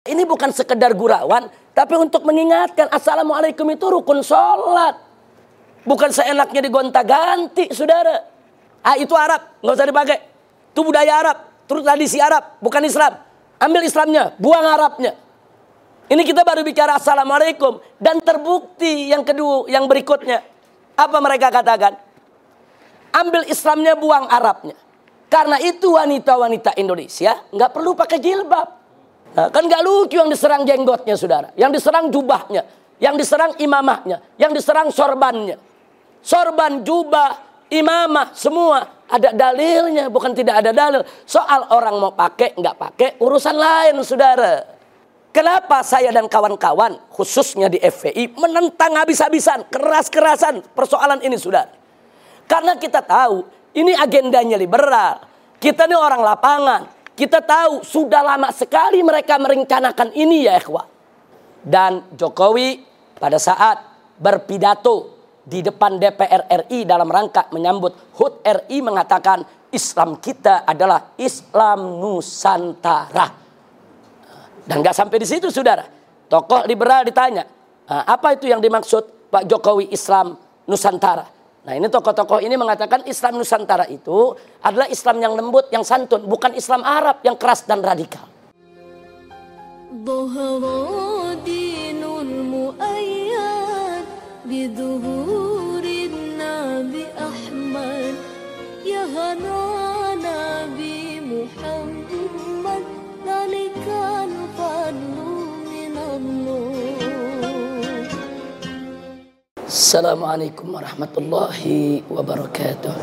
Ini bukan sekedar gurauan, tapi untuk mengingatkan Assalamualaikum itu rukun sholat. Bukan seenaknya digonta-ganti, saudara. Ah, itu Arab, nggak usah dipakai. Itu budaya Arab, terus tradisi Arab, bukan Islam. Ambil Islamnya, buang Arabnya. Ini kita baru bicara Assalamualaikum. Dan terbukti yang kedua, yang berikutnya. Apa mereka katakan? Ambil Islamnya, buang Arabnya. Karena itu wanita-wanita Indonesia nggak perlu pakai jilbab. Nah, kan nggak lucu yang diserang jenggotnya, saudara. Yang diserang jubahnya, yang diserang imamahnya, yang diserang sorbannya. Sorban, jubah, imamah, semua ada dalilnya, bukan tidak ada dalil. Soal orang mau pakai nggak pakai urusan lain, saudara. Kenapa saya dan kawan-kawan, khususnya di FPI, menentang habis-habisan, keras-kerasan persoalan ini, saudara? Karena kita tahu ini agendanya liberal. Kita ini orang lapangan. Kita tahu sudah lama sekali mereka merencanakan ini ya ikhwah. Dan Jokowi pada saat berpidato di depan DPR RI dalam rangka menyambut HUT RI mengatakan Islam kita adalah Islam Nusantara. Dan nggak sampai di situ saudara. Tokoh liberal ditanya, apa itu yang dimaksud Pak Jokowi Islam Nusantara? Nah ini tokoh-tokoh ini mengatakan Islam Nusantara itu adalah Islam yang lembut, yang santun. Bukan Islam Arab yang keras dan radikal. Assalamualaikum warahmatullahi السلام عليكم ورحمة الله وبركاته.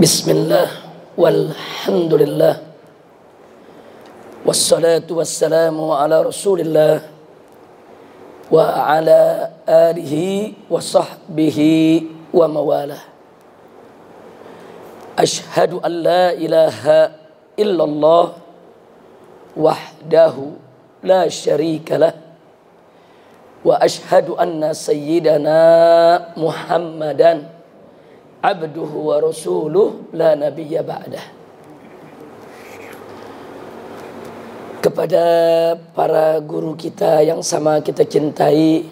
بسم الله والحمد لله والصلاة والسلام على رسول الله وعلى آله وصحبه ومواله. أشهد أن لا إله إلا الله wahdahu la syarika lah wa ashhadu anna sayyidana Muhammadan abduhu wa rasuluh la nabiyya ba'dah kepada para guru kita yang sama kita cintai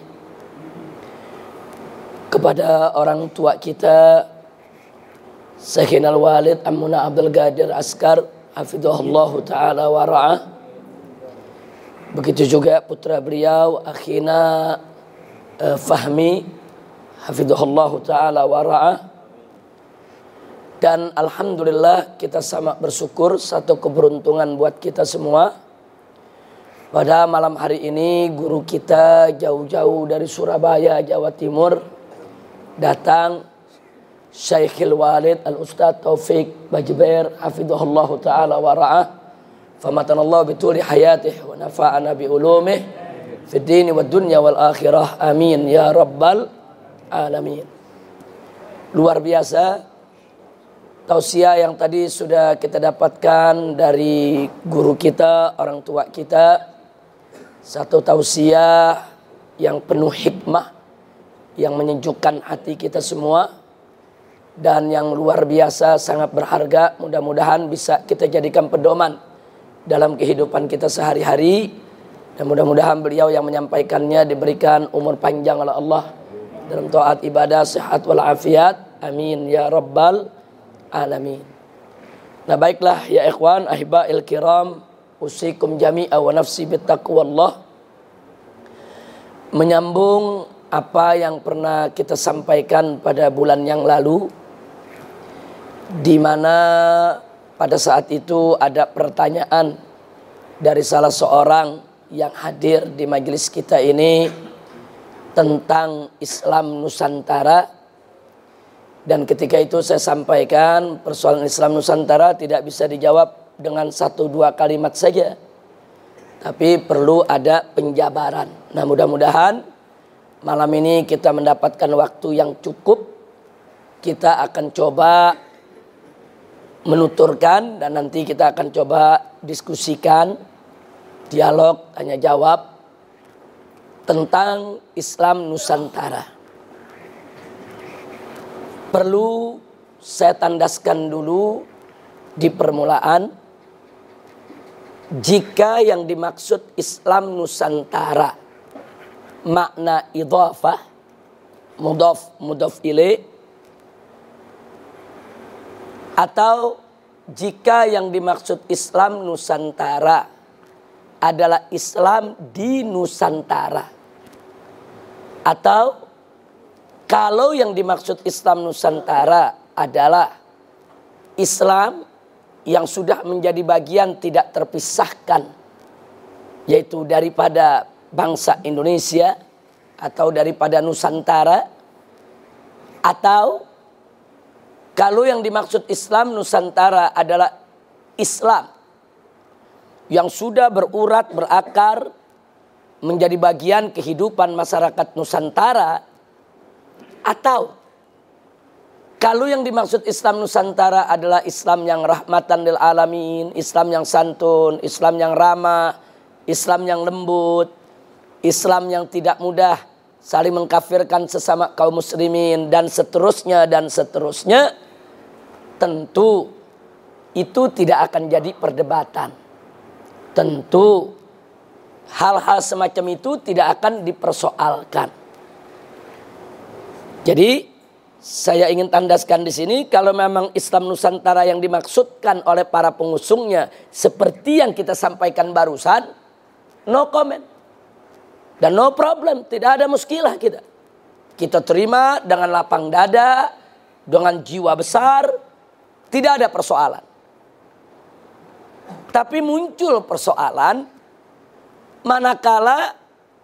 kepada orang tua kita Syekhinal Walid Ammuna Abdul Gadir Askar Hafidhullah Ta'ala Wara'ah Begitu juga putra beliau akhina uh, Fahmi hafizahullah taala wa Dan alhamdulillah kita sama bersyukur satu keberuntungan buat kita semua. Pada malam hari ini guru kita jauh-jauh dari Surabaya, Jawa Timur datang. Syekhil Walid Al-Ustaz Taufik Bajber hafizahullah taala wa فمتن الله بطول حياته ونفعنا بعلومه في الدين والدنيا والآخرة آمين يا رب العالمين luar biasa tausiah yang tadi sudah kita dapatkan dari guru kita, orang tua kita. Satu tausiah yang penuh hikmah, yang menyejukkan hati kita semua. Dan yang luar biasa, sangat berharga. Mudah-mudahan bisa kita jadikan pedoman dalam kehidupan kita sehari-hari. Dan mudah-mudahan beliau yang menyampaikannya diberikan umur panjang oleh Allah. Dalam taat ibadah sehat walafiat. Amin ya rabbal alamin. Nah baiklah ya ikhwan il kiram. Usikum jami'a wa nafsi bittaqwallah. Menyambung apa yang pernah kita sampaikan pada bulan yang lalu di mana pada saat itu ada pertanyaan dari salah seorang yang hadir di majelis kita ini tentang Islam Nusantara. Dan ketika itu saya sampaikan persoalan Islam Nusantara tidak bisa dijawab dengan satu dua kalimat saja. Tapi perlu ada penjabaran. Nah mudah-mudahan malam ini kita mendapatkan waktu yang cukup. Kita akan coba menuturkan dan nanti kita akan coba diskusikan dialog tanya jawab tentang Islam Nusantara. Perlu saya tandaskan dulu di permulaan jika yang dimaksud Islam Nusantara makna idhafah mudhaf mudhaf ilaih atau jika yang dimaksud Islam Nusantara adalah Islam di Nusantara. Atau kalau yang dimaksud Islam Nusantara adalah Islam yang sudah menjadi bagian tidak terpisahkan yaitu daripada bangsa Indonesia atau daripada Nusantara atau kalau yang dimaksud Islam Nusantara adalah Islam. Yang sudah berurat berakar menjadi bagian kehidupan masyarakat Nusantara atau kalau yang dimaksud Islam Nusantara adalah Islam yang rahmatan lil alamin, Islam yang santun, Islam yang ramah, Islam yang lembut, Islam yang tidak mudah saling mengkafirkan sesama kaum muslimin dan seterusnya dan seterusnya tentu itu tidak akan jadi perdebatan. Tentu hal-hal semacam itu tidak akan dipersoalkan. Jadi saya ingin tandaskan di sini kalau memang Islam Nusantara yang dimaksudkan oleh para pengusungnya seperti yang kita sampaikan barusan, no comment. Dan no problem, tidak ada muskilah kita. Kita terima dengan lapang dada, dengan jiwa besar, tidak ada persoalan. Tapi muncul persoalan manakala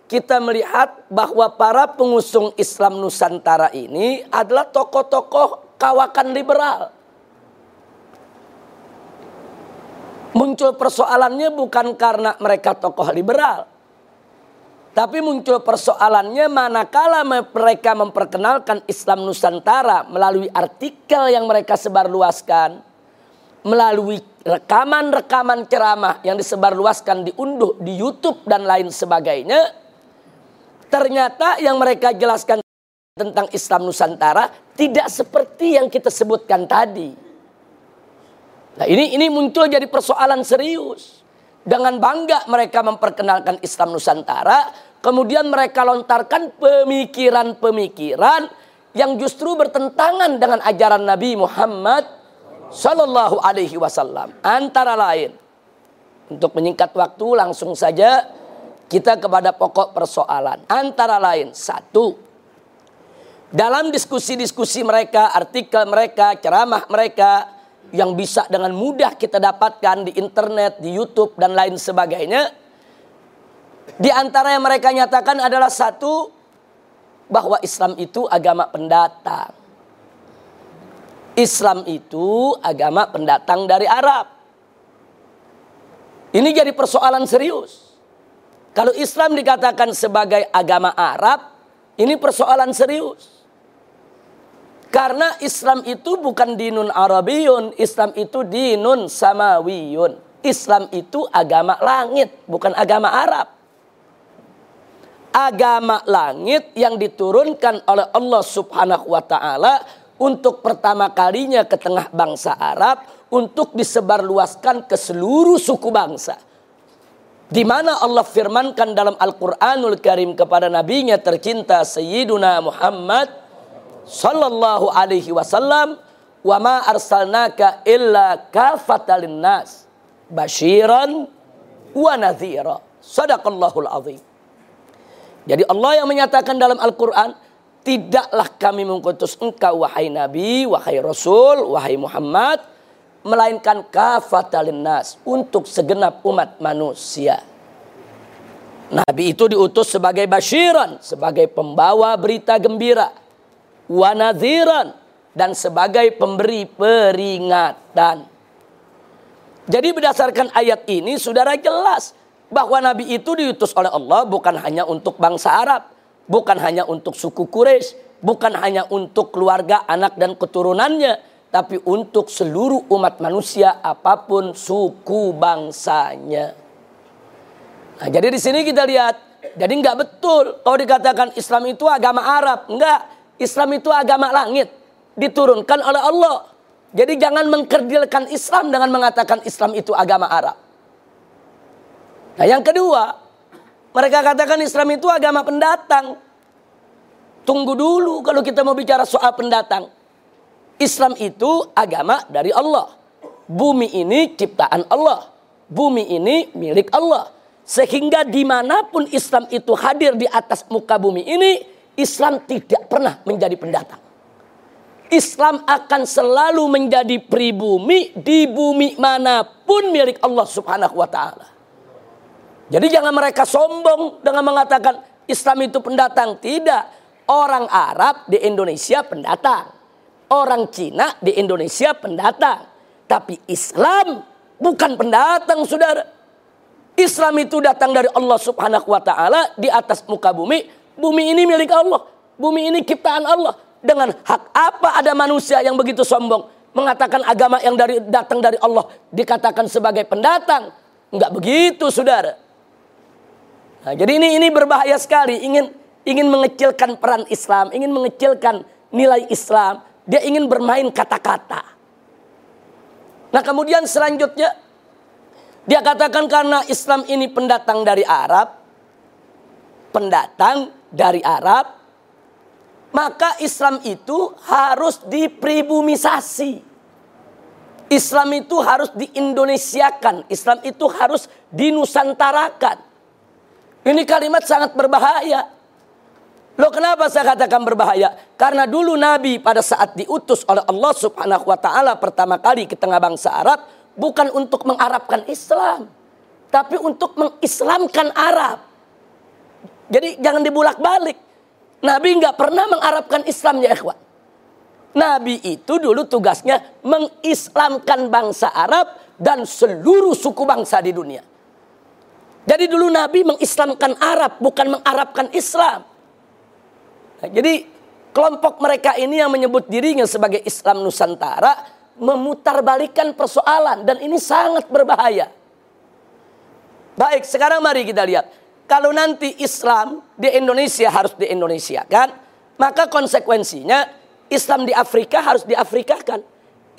kita melihat bahwa para pengusung Islam Nusantara ini adalah tokoh-tokoh kawakan liberal. Muncul persoalannya bukan karena mereka tokoh liberal. Tapi muncul persoalannya manakala mereka memperkenalkan Islam Nusantara melalui artikel yang mereka sebarluaskan, melalui rekaman-rekaman ceramah yang disebarluaskan, diunduh di YouTube dan lain sebagainya, Ternyata yang mereka jelaskan tentang Islam Nusantara tidak seperti yang kita sebutkan tadi. Nah ini ini muncul jadi persoalan serius. Dengan bangga mereka memperkenalkan Islam Nusantara, kemudian mereka lontarkan pemikiran-pemikiran yang justru bertentangan dengan ajaran Nabi Muhammad Sallallahu Alaihi Wasallam. Antara lain, untuk menyingkat waktu langsung saja kita kepada pokok persoalan. Antara lain, satu, dalam diskusi-diskusi mereka, artikel mereka, ceramah mereka, yang bisa dengan mudah kita dapatkan di internet, di YouTube, dan lain sebagainya. Di antara yang mereka nyatakan adalah satu, bahwa Islam itu agama pendatang. Islam itu agama pendatang dari Arab. Ini jadi persoalan serius. Kalau Islam dikatakan sebagai agama Arab, ini persoalan serius. Karena Islam itu bukan dinun Arabiyun, Islam itu dinun Samawiyun. Islam itu agama langit, bukan agama Arab. Agama langit yang diturunkan oleh Allah Subhanahu wa taala untuk pertama kalinya ke tengah bangsa Arab untuk disebarluaskan ke seluruh suku bangsa di mana Allah firmankan dalam Al-Qur'anul Karim kepada nabinya tercinta Sayyiduna Muhammad sallallahu alaihi wasallam wa ma arsalnaka illa kafatalin nas basyiran wa nadhira. Sadaqallahul azim. Jadi Allah yang menyatakan dalam Al-Qur'an tidaklah kami mengutus engkau wahai nabi wahai rasul wahai Muhammad melainkan kafatalin nas untuk segenap umat manusia. Nabi itu diutus sebagai basyiran, sebagai pembawa berita gembira, wanadhiran dan sebagai pemberi peringatan. Jadi berdasarkan ayat ini saudara jelas bahwa Nabi itu diutus oleh Allah bukan hanya untuk bangsa Arab, bukan hanya untuk suku Quraisy, bukan hanya untuk keluarga, anak dan keturunannya, tapi untuk seluruh umat manusia apa pun suku bangsanya. Nah, jadi di sini kita lihat, jadi nggak betul kalau dikatakan Islam itu agama Arab, enggak. Islam itu agama langit, diturunkan oleh Allah. Jadi jangan mengkerdilkan Islam dengan mengatakan Islam itu agama Arab. Nah yang kedua, mereka katakan Islam itu agama pendatang. Tunggu dulu kalau kita mau bicara soal pendatang. Islam itu agama dari Allah. Bumi ini ciptaan Allah. Bumi ini milik Allah. Sehingga di mana pun Islam itu hadir di atas muka bumi ini, Islam tidak pernah menjadi pendatang. Islam akan selalu menjadi pribumi di bumi mana pun milik Allah Subhanahu wa taala. Jadi jangan mereka sombong dengan mengatakan Islam itu pendatang. Tidak. Orang Arab di Indonesia pendatang. Orang Cina di Indonesia pendatang. Tapi Islam bukan pendatang, Saudara. Islam itu datang dari Allah Subhanahu wa taala di atas muka bumi. Bumi ini milik Allah. Bumi ini ciptaan Allah dengan hak apa ada manusia yang begitu sombong mengatakan agama yang dari datang dari Allah dikatakan sebagai pendatang? Enggak begitu, Saudara. Nah, jadi ini ini berbahaya sekali, ingin ingin mengecilkan peran Islam, ingin mengecilkan nilai Islam, dia ingin bermain kata-kata. Nah, kemudian selanjutnya dia katakan karena Islam ini pendatang dari Arab, pendatang dari Arab, maka Islam itu harus dipribumisasi. Islam itu harus diindonesiakan. Islam itu harus dinusantarakan. Ini kalimat sangat berbahaya. Loh kenapa saya katakan berbahaya? Karena dulu Nabi pada saat diutus oleh Allah subhanahu wa ta'ala pertama kali ke tengah bangsa Arab. Bukan untuk mengarabkan Islam. Tapi untuk mengislamkan Arab. Jadi jangan dibulak balik. Nabi nggak pernah mengarabkan Islam ya ikhwan. Nabi itu dulu tugasnya mengislamkan bangsa Arab dan seluruh suku bangsa di dunia. Jadi dulu Nabi mengislamkan Arab bukan mengarabkan Islam. Nah, jadi kelompok mereka ini yang menyebut dirinya sebagai Islam Nusantara memutarbalikan persoalan dan ini sangat berbahaya. Baik, sekarang mari kita lihat kalau nanti Islam di Indonesia harus di Indonesia kan, maka konsekuensinya Islam di Afrika harus di Afrika kan,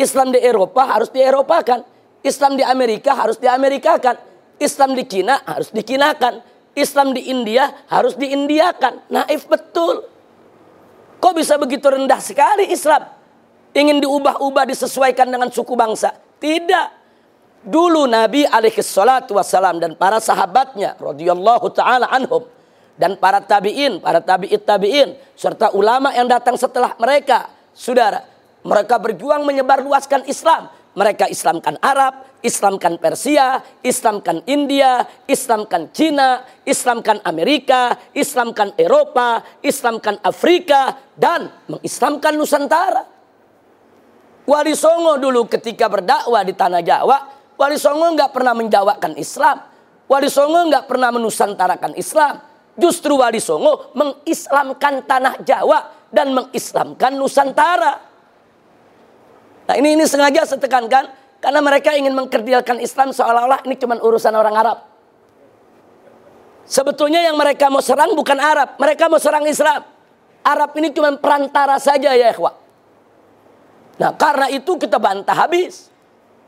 Islam di Eropa harus di Eropa kan, Islam di Amerika harus di Amerika kan, Islam di Cina harus di Cina kan, Islam di India harus di India kan. Naif betul. Kok bisa begitu rendah sekali Islam? Ingin diubah-ubah disesuaikan dengan suku bangsa? Tidak. Dulu Nabi alaihi salatu wassalam dan para sahabatnya radhiyallahu taala anhum dan para tabi'in, para tabi'it tabi'in serta ulama yang datang setelah mereka, Saudara, mereka berjuang menyebarluaskan Islam. Mereka Islamkan Arab, Islamkan Persia, Islamkan India, Islamkan Cina, Islamkan Amerika, Islamkan Eropa, Islamkan Afrika, dan mengislamkan Nusantara. Wali Songo dulu ketika berdakwah di Tanah Jawa, Wali Songo nggak pernah menjawabkan Islam. Wali Songo nggak pernah menusantarakan Islam. Justru Wali Songo mengislamkan tanah Jawa dan mengislamkan Nusantara. Nah ini ini sengaja saya tekankan karena mereka ingin mengkerdilkan Islam seolah-olah ini cuma urusan orang Arab. Sebetulnya yang mereka mau serang bukan Arab, mereka mau serang Islam. Arab ini cuma perantara saja ya ikhwah. Nah karena itu kita bantah habis.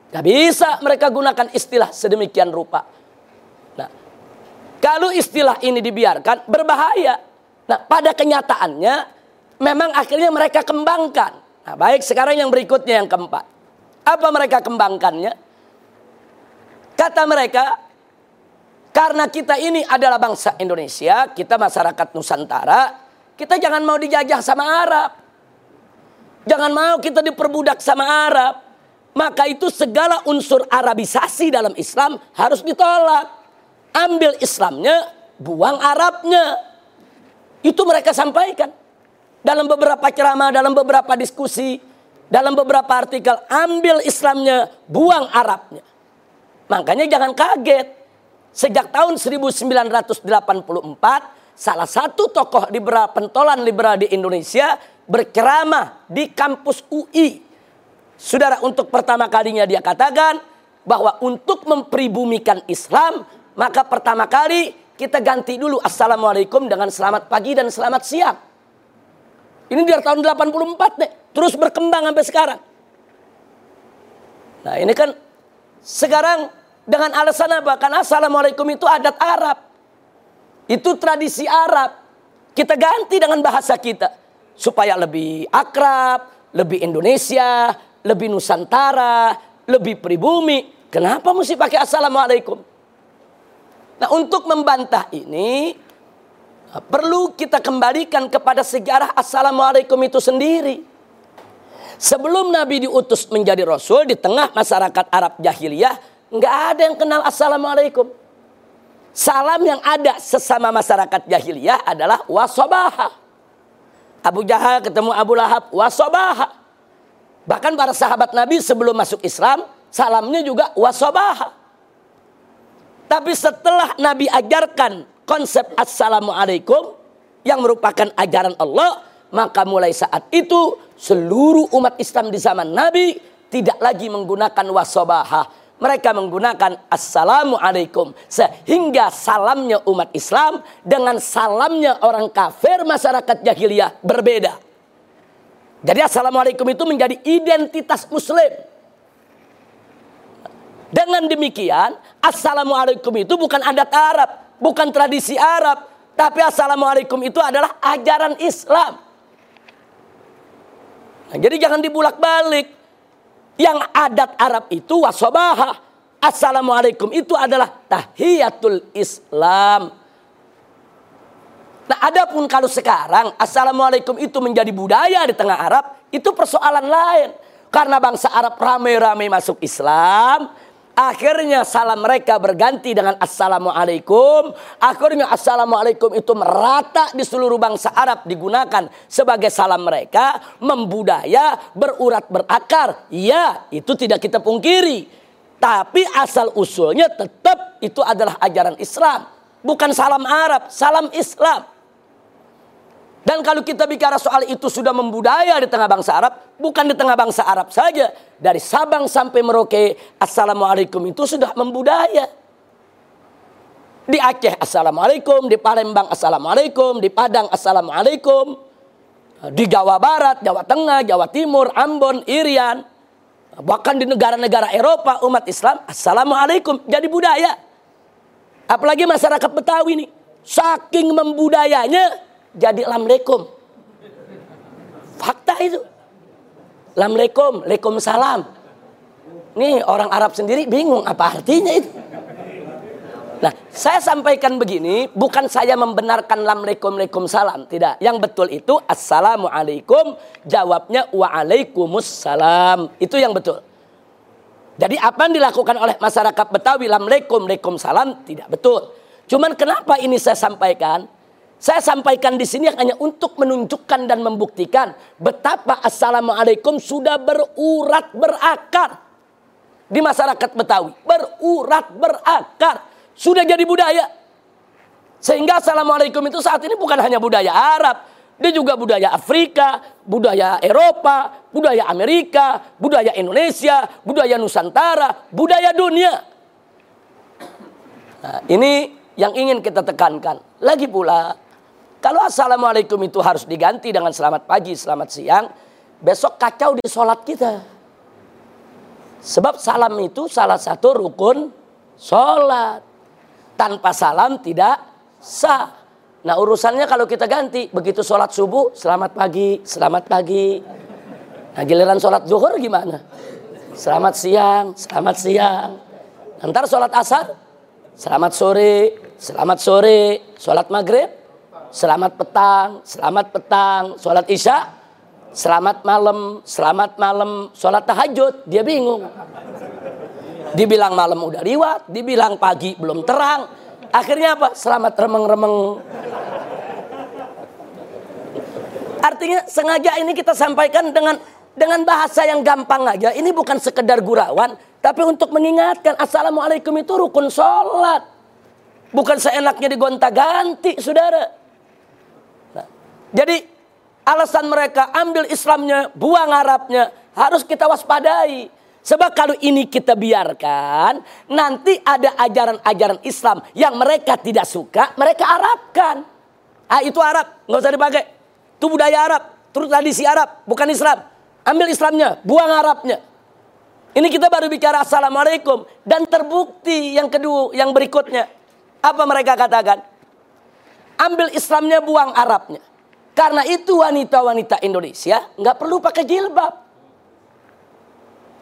Gak bisa mereka gunakan istilah sedemikian rupa. Nah, kalau istilah ini dibiarkan berbahaya. Nah, pada kenyataannya memang akhirnya mereka kembangkan. Nah, baik sekarang yang berikutnya yang keempat. Apa mereka kembangkannya? Kata mereka, karena kita ini adalah bangsa Indonesia, kita masyarakat Nusantara, kita jangan mau dijajah sama Arab. Jangan mau kita diperbudak sama Arab maka itu segala unsur Arabisasi dalam Islam harus ditolak. Ambil Islamnya, buang Arabnya. Itu mereka sampaikan. Dalam beberapa ceramah, dalam beberapa diskusi, dalam beberapa artikel, ambil Islamnya, buang Arabnya. Makanya jangan kaget. Sejak tahun 1984, salah satu tokoh liberal pentolan liberal di Indonesia berceramah di kampus UI Saudara untuk pertama kalinya dia katakan bahwa untuk mempribumikan Islam maka pertama kali kita ganti dulu Assalamualaikum dengan selamat pagi dan selamat siang. Ini dari tahun 84 nih, terus berkembang sampai sekarang. Nah ini kan sekarang dengan alasan apa? Karena Assalamualaikum itu adat Arab. Itu tradisi Arab. Kita ganti dengan bahasa kita. Supaya lebih akrab, lebih Indonesia, lebih Nusantara, lebih pribumi. Kenapa mesti pakai Assalamualaikum? Nah untuk membantah ini, perlu kita kembalikan kepada sejarah Assalamualaikum itu sendiri. Sebelum Nabi diutus menjadi Rasul di tengah masyarakat Arab jahiliyah, nggak ada yang kenal Assalamualaikum. Salam yang ada sesama masyarakat jahiliyah adalah wasobaha. Abu Jahal ketemu Abu Lahab wasobaha. Bahkan para sahabat Nabi sebelum masuk Islam, salamnya juga wasobaha. Tapi setelah Nabi ajarkan konsep Assalamualaikum yang merupakan ajaran Allah, maka mulai saat itu seluruh umat Islam di zaman Nabi tidak lagi menggunakan wasobahah. Mereka menggunakan Assalamualaikum. Sehingga salamnya umat Islam dengan salamnya orang kafir masyarakat jahiliyah berbeda. Jadi Assalamualaikum itu menjadi identitas muslim. Dengan demikian, Assalamualaikum itu bukan adat Arab, bukan tradisi Arab, tapi Assalamualaikum itu adalah ajaran Islam. Nah, jadi jangan dibulak-balik. Yang adat Arab itu wasobaha. Assalamualaikum itu adalah tahiyatul Islam. Nah adapun kalau sekarang Assalamualaikum itu menjadi budaya di tengah Arab. Itu persoalan lain. Karena bangsa Arab ramai-ramai masuk Islam. Akhirnya salam mereka berganti dengan Assalamualaikum. Akhirnya Assalamualaikum itu merata di seluruh bangsa Arab digunakan sebagai salam mereka. Membudaya, berurat, berakar. Ya, itu tidak kita pungkiri. Tapi asal usulnya tetap itu adalah ajaran Islam. Bukan salam Arab, salam Islam. Dan kalau kita bicara soal itu sudah membudaya di tengah bangsa Arab, bukan di tengah bangsa Arab saja. Dari Sabang sampai Merauke, Assalamualaikum itu sudah membudaya. Di Aceh Assalamualaikum, di Palembang Assalamualaikum, di Padang Assalamualaikum. Di Jawa Barat, Jawa Tengah, Jawa Timur, Ambon, Irian. Bahkan di negara-negara Eropa umat Islam Assalamualaikum jadi budaya. Apalagi masyarakat Betawi nih. Saking membudayanya jadi lamlekum. Fakta itu. Lamlekum, lekum salam. Nih orang Arab sendiri bingung apa artinya itu. Nah, saya sampaikan begini, bukan saya membenarkan lamlekum lekum salam, tidak. Yang betul itu assalamualaikum, jawabnya waalaikumsalam. Itu yang betul. Jadi apa yang dilakukan oleh masyarakat Betawi lamlekum lekum salam tidak betul. Cuman kenapa ini saya sampaikan? Saya sampaikan di sini hanya untuk menunjukkan dan membuktikan betapa assalamualaikum sudah berurat berakar di masyarakat Betawi. Berurat berakar, sudah jadi budaya. Sehingga assalamualaikum itu saat ini bukan hanya budaya Arab, dia juga budaya Afrika, budaya Eropa, budaya Amerika, budaya Indonesia, budaya Nusantara, budaya dunia. Nah, ini yang ingin kita tekankan. Lagi pula, kalau assalamualaikum itu harus diganti dengan selamat pagi, selamat siang, besok kacau di sholat kita. Sebab salam itu salah satu rukun sholat. Tanpa salam tidak sah. Nah urusannya kalau kita ganti, begitu sholat subuh, selamat pagi, selamat pagi. Nah giliran sholat zuhur gimana? Selamat siang, selamat siang. Ntar sholat asar, selamat sore, selamat sore, sholat maghrib, selamat petang, selamat petang, sholat isya, selamat malam, selamat malam, sholat tahajud, dia bingung. Dibilang malam udah liwat, dibilang pagi belum terang. Akhirnya apa? Selamat remeng-remeng. Artinya sengaja ini kita sampaikan dengan dengan bahasa yang gampang aja. Ini bukan sekedar gurauan, tapi untuk mengingatkan Assalamualaikum itu rukun sholat. Bukan seenaknya digonta-ganti, saudara. Jadi alasan mereka ambil Islamnya, buang Arabnya, harus kita waspadai. Sebab kalau ini kita biarkan, nanti ada ajaran-ajaran Islam yang mereka tidak suka, mereka Arabkan. Ah itu Arab, nggak usah dipakai. Itu budaya Arab, itu tradisi Arab, bukan Islam. Ambil Islamnya, buang Arabnya. Ini kita baru bicara assalamualaikum dan terbukti yang kedua, yang berikutnya. Apa mereka katakan? Ambil Islamnya, buang Arabnya. Karena itu wanita-wanita Indonesia nggak perlu pakai jilbab.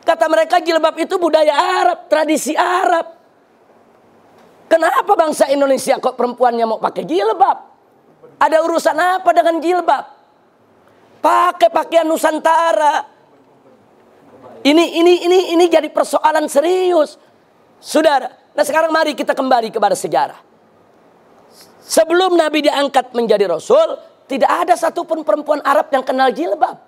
Kata mereka jilbab itu budaya Arab, tradisi Arab. Kenapa bangsa Indonesia kok perempuannya mau pakai jilbab? Ada urusan apa dengan jilbab? Pakai pakaian Nusantara. Ini ini ini ini jadi persoalan serius. Saudara, nah sekarang mari kita kembali kepada sejarah. Sebelum Nabi diangkat menjadi rasul, tidak ada satupun perempuan Arab yang kenal jilbab.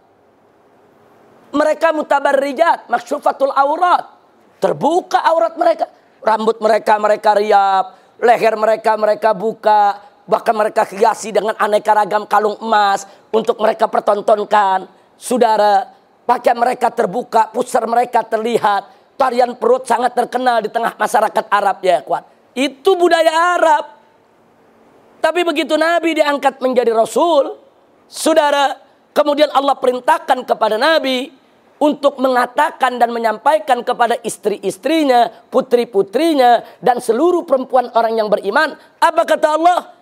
Mereka mutabarrijat, maksyufatul aurat. Terbuka aurat mereka. Rambut mereka mereka riap, leher mereka mereka buka, bahkan mereka hiasi dengan aneka ragam kalung emas untuk mereka pertontonkan. Saudara, Pakaian mereka terbuka, pusar mereka terlihat. Tarian perut sangat terkenal di tengah masyarakat Arab ya kuat. Itu budaya Arab. Tapi begitu Nabi diangkat menjadi Rasul, saudara, kemudian Allah perintahkan kepada Nabi untuk mengatakan dan menyampaikan kepada istri-istrinya, putri-putrinya, dan seluruh perempuan orang yang beriman. Apa kata Allah?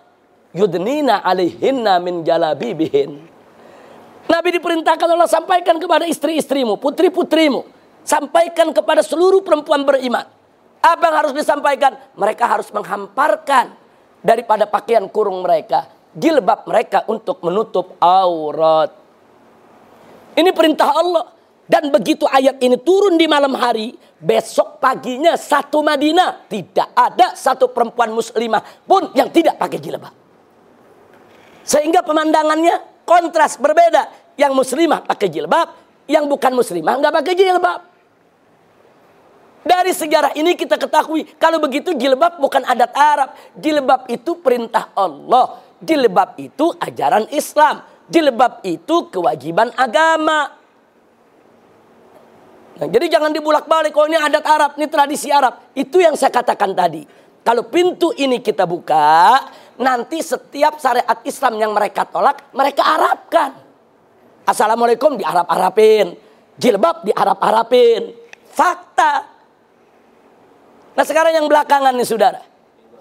Yudnina alaihinna min jalabibihin. Nabi diperintahkan Allah sampaikan kepada istri-istrimu, putri-putrimu. Sampaikan kepada seluruh perempuan beriman. Apa yang harus disampaikan? Mereka harus menghamparkan daripada pakaian kurung mereka. Jilbab mereka untuk menutup aurat. Ini perintah Allah. Dan begitu ayat ini turun di malam hari, besok paginya satu Madinah tidak ada satu perempuan muslimah pun yang tidak pakai jilbab. Sehingga pemandangannya kontras berbeda. Yang muslimah pakai jilbab, yang bukan muslimah nggak pakai jilbab. Dari sejarah ini kita ketahui kalau begitu jilbab bukan adat Arab. Jilbab itu perintah Allah. Jilbab itu ajaran Islam. Jilbab itu kewajiban agama. Nah, jadi jangan dibulak-balik. Oh ini adat Arab, ini tradisi Arab. Itu yang saya katakan tadi. Kalau pintu ini kita buka, nanti setiap syariat Islam yang mereka tolak, mereka Arabkan. Assalamualaikum di Arab-Arabin. Jilbab di Arab-Arabin. Fakta. Nah sekarang yang belakangan nih saudara.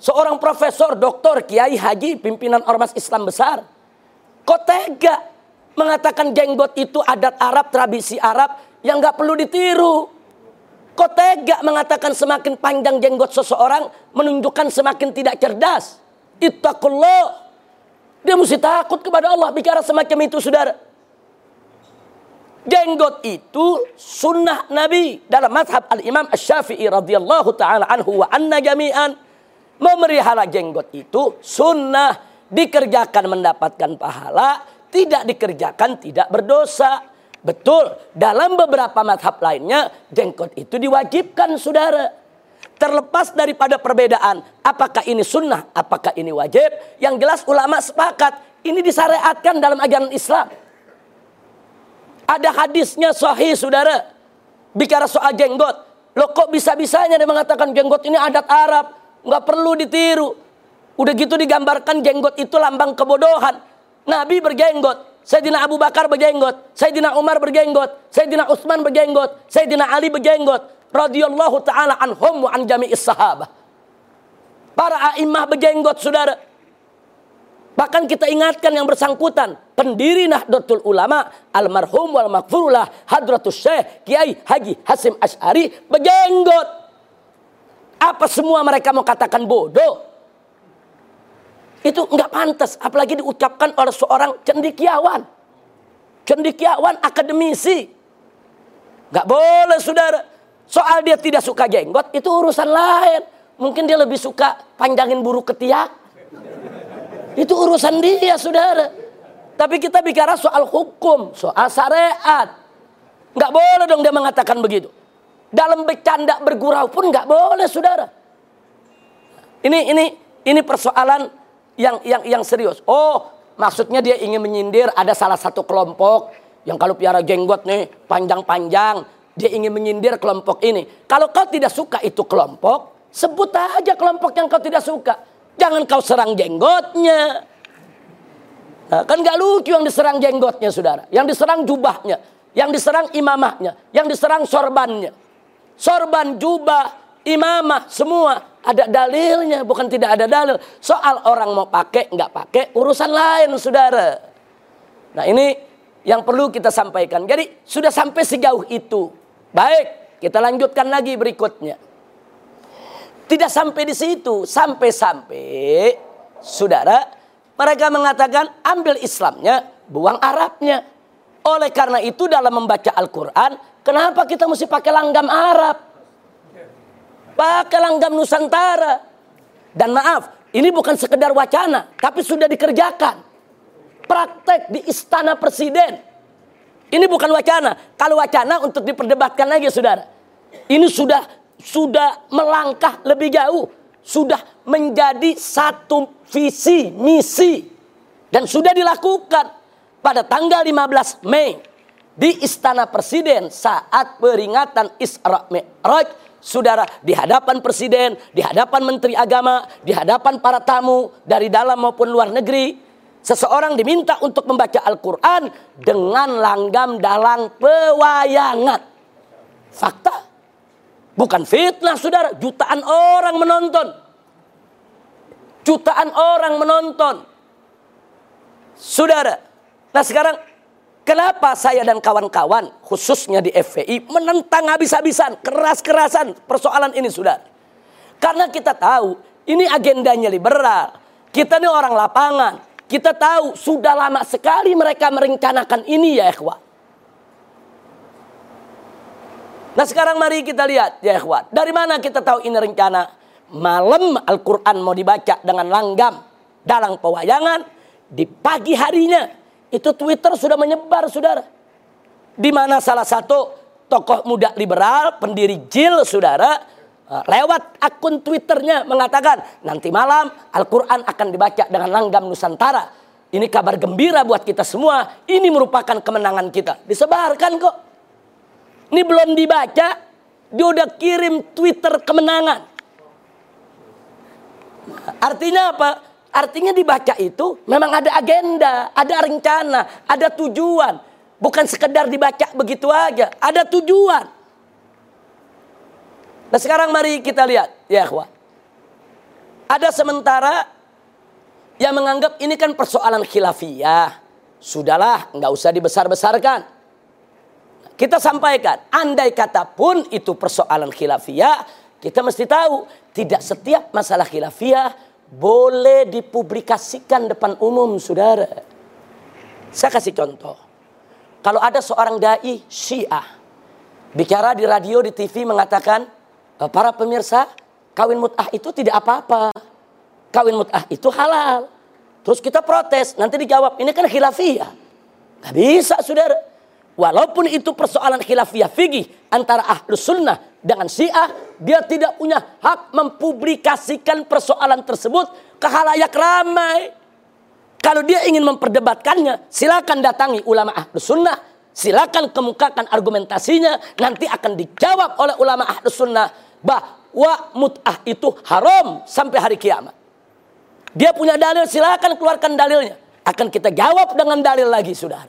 Seorang profesor, doktor, kiai, haji, pimpinan ormas Islam besar. Kok tega mengatakan jenggot itu adat Arab, tradisi Arab yang gak perlu ditiru. Kok tega mengatakan semakin panjang jenggot seseorang menunjukkan semakin tidak cerdas. Ittaqullah. Dia mesti takut kepada Allah bicara semacam itu saudara. Jenggot itu sunnah Nabi dalam mazhab al-Imam Ash-Syafi'i radhiyallahu taala anhu wa anna jami'an memelihara jenggot itu sunnah dikerjakan mendapatkan pahala, tidak dikerjakan tidak berdosa. Betul, dalam beberapa mazhab lainnya jenggot itu diwajibkan saudara. Terlepas daripada perbedaan, apakah ini sunnah, apakah ini wajib, yang jelas ulama sepakat, ini disyariatkan dalam ajaran Islam. Ada hadisnya sahih saudara, bicara soal jenggot. Loh kok bisa-bisanya dia mengatakan jenggot ini adat Arab, nggak perlu ditiru. Udah gitu digambarkan jenggot itu lambang kebodohan. Nabi berjenggot, Sayyidina Abu Bakar berjenggot, Sayyidina Umar berjenggot, Sayyidina Utsman berjenggot, Sayyidina Ali berjenggot radhiyallahu taala anhum wa an jami'is sahabah. Para a'immah berjenggot saudara. Bahkan kita ingatkan yang bersangkutan, pendiri Nahdlatul Ulama, almarhum wal maghfurullah Hadratus Syekh Kiai Haji Hasim Asy'ari berjenggot. Apa semua mereka mau katakan bodoh? Itu enggak pantas, apalagi diucapkan oleh seorang cendikiawan. Cendikiawan akademisi. Enggak boleh saudara. Soal dia tidak suka jenggot itu urusan lain. Mungkin dia lebih suka panjangin buru ketiak. Itu urusan dia, saudara. Tapi kita bicara soal hukum, soal syariat. Nggak boleh dong dia mengatakan begitu. Dalam bercanda bergurau pun nggak boleh, saudara. Ini ini ini persoalan yang yang yang serius. Oh, maksudnya dia ingin menyindir ada salah satu kelompok yang kalau piara jenggot nih panjang-panjang dia ingin menyindir kelompok ini. Kalau kau tidak suka itu kelompok, sebut aja kelompok yang kau tidak suka. Jangan kau serang jenggotnya. Nah, kan gak lucu yang diserang jenggotnya saudara. Yang diserang jubahnya. Yang diserang imamahnya. Yang diserang sorbannya. sorban, jubah, imamah, semua ada dalilnya, bukan tidak ada dalil. Soal orang mau pakai, nggak pakai, urusan lain, saudara. Nah ini yang perlu kita sampaikan. Jadi sudah sampai sejauh itu. Baik, kita lanjutkan lagi berikutnya. Tidak sampai di situ, sampai-sampai saudara mereka mengatakan ambil Islamnya, buang Arabnya. Oleh karena itu dalam membaca Al-Quran, kenapa kita mesti pakai langgam Arab? Pakai langgam Nusantara. Dan maaf, ini bukan sekedar wacana, tapi sudah dikerjakan. Praktek di istana presiden. Ini bukan wacana. Kalau wacana untuk diperdebatkan lagi, saudara. Ini sudah sudah melangkah lebih jauh. Sudah menjadi satu visi, misi. Dan sudah dilakukan pada tanggal 15 Mei di Istana Presiden saat peringatan Isra Mi'raj saudara di hadapan presiden, di hadapan menteri agama, di hadapan para tamu dari dalam maupun luar negeri, seseorang diminta untuk membaca Al-Qur'an dengan langgam dalang pewayangan. Fakta. Bukan fitnah, Saudara. Jutaan orang menonton. Jutaan orang menonton. Saudara. Nah, sekarang Kenapa saya dan kawan-kawan khususnya di FPI menentang habis-habisan, keras-kerasan persoalan ini sudah. Karena kita tahu ini agendanya liberal. Kita ini orang lapangan. Kita tahu sudah lama sekali mereka merencanakan ini ya ikhwan. Nah sekarang mari kita lihat ya ikhwan. Dari mana kita tahu ini rencana? Malam Al-Quran mau dibaca dengan langgam dalam pewayangan. Di pagi harinya itu Twitter sudah menyebar, saudara. Di mana salah satu tokoh muda liberal, pendiri JIL, saudara, eh, lewat akun Twitternya mengatakan nanti malam Al-Quran akan dibaca dengan langgam Nusantara. Ini kabar gembira buat kita semua. Ini merupakan kemenangan kita. Disebarkan kok. Ini belum dibaca, dia udah kirim Twitter kemenangan. Artinya apa? Artinya dibaca itu memang ada agenda, ada rencana, ada tujuan. Bukan sekedar dibaca begitu aja, ada tujuan. Nah sekarang mari kita lihat, ya ikhwah. Ada sementara yang menganggap ini kan persoalan khilafiyah. Sudahlah, nggak usah dibesar-besarkan. Kita sampaikan, andai kata pun itu persoalan khilafiyah, kita mesti tahu tidak setiap masalah khilafiyah boleh dipublikasikan depan umum, saudara. Saya kasih contoh. Kalau ada seorang dai Syiah bicara di radio, di TV mengatakan, e, para pemirsa, kawin mut'ah itu tidak apa-apa. Kawin mut'ah itu halal. Terus kita protes, nanti dijawab, ini kan khilafiyah. Gak bisa, saudara. Walaupun itu persoalan khilafiyah fikih antara ahlus sunnah dengan syiah, dia tidak punya hak mempublikasikan persoalan tersebut ke halayak ramai. Kalau dia ingin memperdebatkannya, silakan datangi ulama ahlus sunnah, silakan kemukakan argumentasinya, nanti akan dijawab oleh ulama ahlus sunnah bahwa mut'ah itu haram sampai hari kiamat. Dia punya dalil, silakan keluarkan dalilnya. Akan kita jawab dengan dalil lagi, saudara.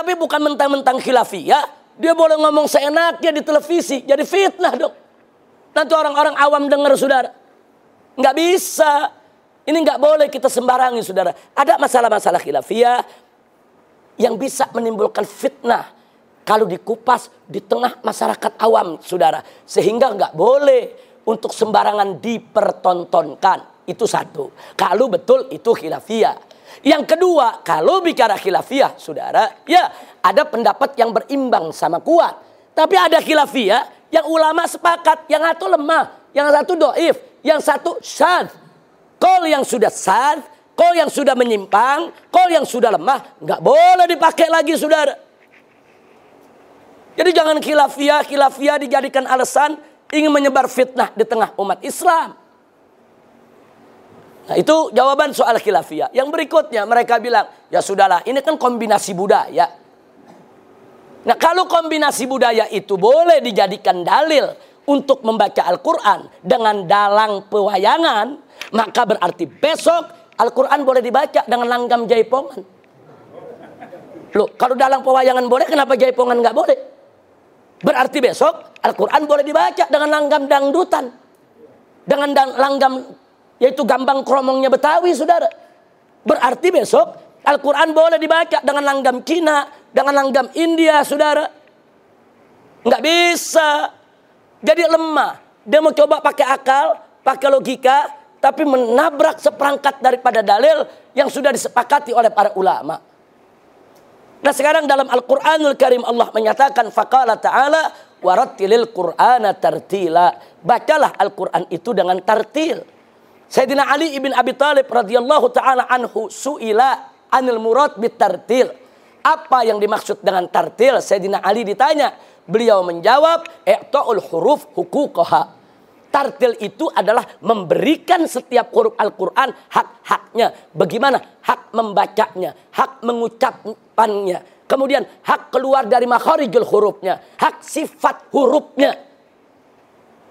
Tapi bukan mentang-mentang khilafiyah, dia boleh ngomong seenaknya di televisi, jadi fitnah dong. Nanti orang-orang awam dengar saudara. Nggak bisa. Ini nggak boleh kita sembarangi saudara. Ada masalah-masalah khilafiyah yang bisa menimbulkan fitnah kalau dikupas di tengah masyarakat awam saudara. Sehingga nggak boleh untuk sembarangan dipertontonkan. Itu satu. Kalau betul itu khilafiyah. Yang kedua, kalau bicara khilafiyah, saudara, ya ada pendapat yang berimbang sama kuat. Tapi ada khilafiyah yang ulama sepakat, yang satu lemah, yang satu doif, yang satu syad. Kol yang sudah sad, kol yang sudah menyimpang, kol yang sudah lemah, nggak boleh dipakai lagi, saudara. Jadi jangan khilafiyah, khilafiyah dijadikan alasan ingin menyebar fitnah di tengah umat Islam. Nah itu jawaban soal khilafiyah. Yang berikutnya mereka bilang, ya sudahlah ini kan kombinasi budaya. Nah kalau kombinasi budaya itu boleh dijadikan dalil untuk membaca Al-Quran dengan dalang pewayangan, maka berarti besok Al-Quran boleh dibaca dengan langgam jaipongan. Loh, kalau dalang pewayangan boleh, kenapa jaipongan nggak boleh? Berarti besok Al-Quran boleh dibaca dengan langgam dangdutan. Dengan langgam yaitu gambang kromongnya Betawi saudara. Berarti besok Al-Quran boleh dibaca dengan langgam Cina, dengan langgam India saudara. Nggak bisa. Jadi lemah. Dia mau coba pakai akal, pakai logika, tapi menabrak seperangkat daripada dalil yang sudah disepakati oleh para ulama. Nah sekarang dalam Al-Quranul Karim Allah menyatakan faqala ta'ala warattilil qur'ana tartila. Bacalah Al-Quran itu dengan tartil. Sayyidina Ali ibn Abi Talib radhiyallahu taala anhu suila anil murad bitartil. Apa yang dimaksud dengan tartil? Sayyidina Ali ditanya. Beliau menjawab, "I'ta'ul huruf hukukoha." Tartil itu adalah memberikan setiap huruf Al-Quran hak-haknya. Bagaimana? Hak membacanya, hak mengucapkannya. Kemudian hak keluar dari makharijul hurufnya. Hak sifat hurufnya.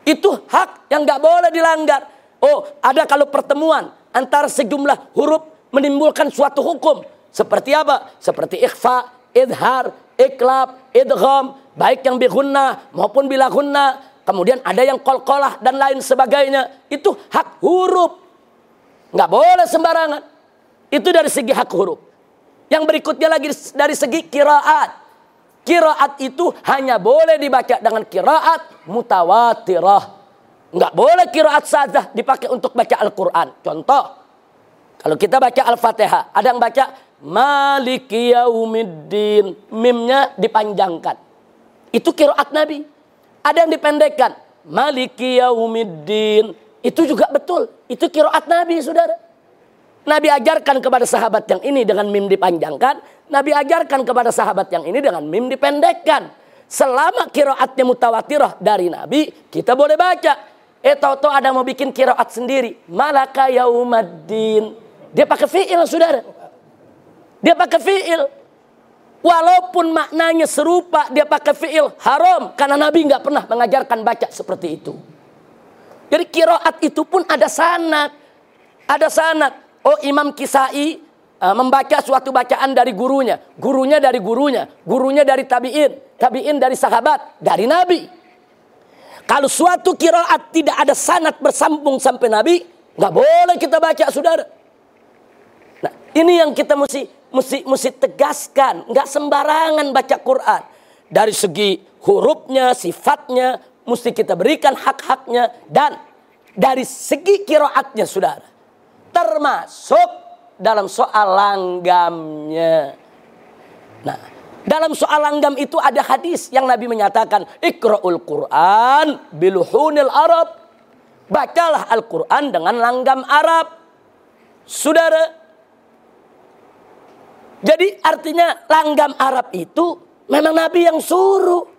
Itu hak yang gak boleh dilanggar. Oh, ada kalau pertemuan antara sejumlah huruf menimbulkan suatu hukum. Seperti apa? Seperti ikhfa, idhar, iklab, idgham. Baik yang bihunna maupun bila hunna kemudian ada yang kol-kolah dan lain sebagainya. Itu hak huruf. Nggak boleh sembarangan. Itu dari segi hak huruf. Yang berikutnya lagi dari segi kiraat. Kiraat itu hanya boleh dibaca dengan kiraat mutawatirah. Nggak boleh kiraat saja dipakai untuk baca Al-Quran. Contoh, kalau kita baca Al-Fatihah, ada yang baca Maliki Yaumiddin. Mimnya dipanjangkan. Itu kiraat Nabi. Ada yang dipendekkan. Maliki yaumiddin. Itu juga betul. Itu kiroat Nabi, saudara. Nabi ajarkan kepada sahabat yang ini dengan mim dipanjangkan. Nabi ajarkan kepada sahabat yang ini dengan mim dipendekkan. Selama kiroatnya mutawatirah dari Nabi, kita boleh baca. Eh tau ada mau bikin kiroat sendiri. Malaka yaumaddin. Dia pakai fi'il saudara. Dia pakai fi'il. Walaupun maknanya serupa dia pakai fi'il haram. Karena Nabi nggak pernah mengajarkan baca seperti itu. Jadi kiroat itu pun ada sanat. Ada sanat. Oh Imam Kisai uh, membaca suatu bacaan dari gurunya. Gurunya dari gurunya. Gurunya dari tabi'in. Tabi'in dari sahabat. Dari Nabi. Kalau suatu kiroat tidak ada sanat bersambung sampai Nabi. nggak boleh kita baca saudara. Nah ini yang kita mesti mesti mesti tegaskan, nggak sembarangan baca Quran. Dari segi hurufnya, sifatnya, mesti kita berikan hak-haknya dan dari segi kiroatnya, saudara. Termasuk dalam soal langgamnya. Nah, dalam soal langgam itu ada hadis yang Nabi menyatakan, Ikra'ul Quran biluhunil Arab. Bacalah Al-Quran dengan langgam Arab. Saudara, jadi artinya langgam Arab itu memang Nabi yang suruh.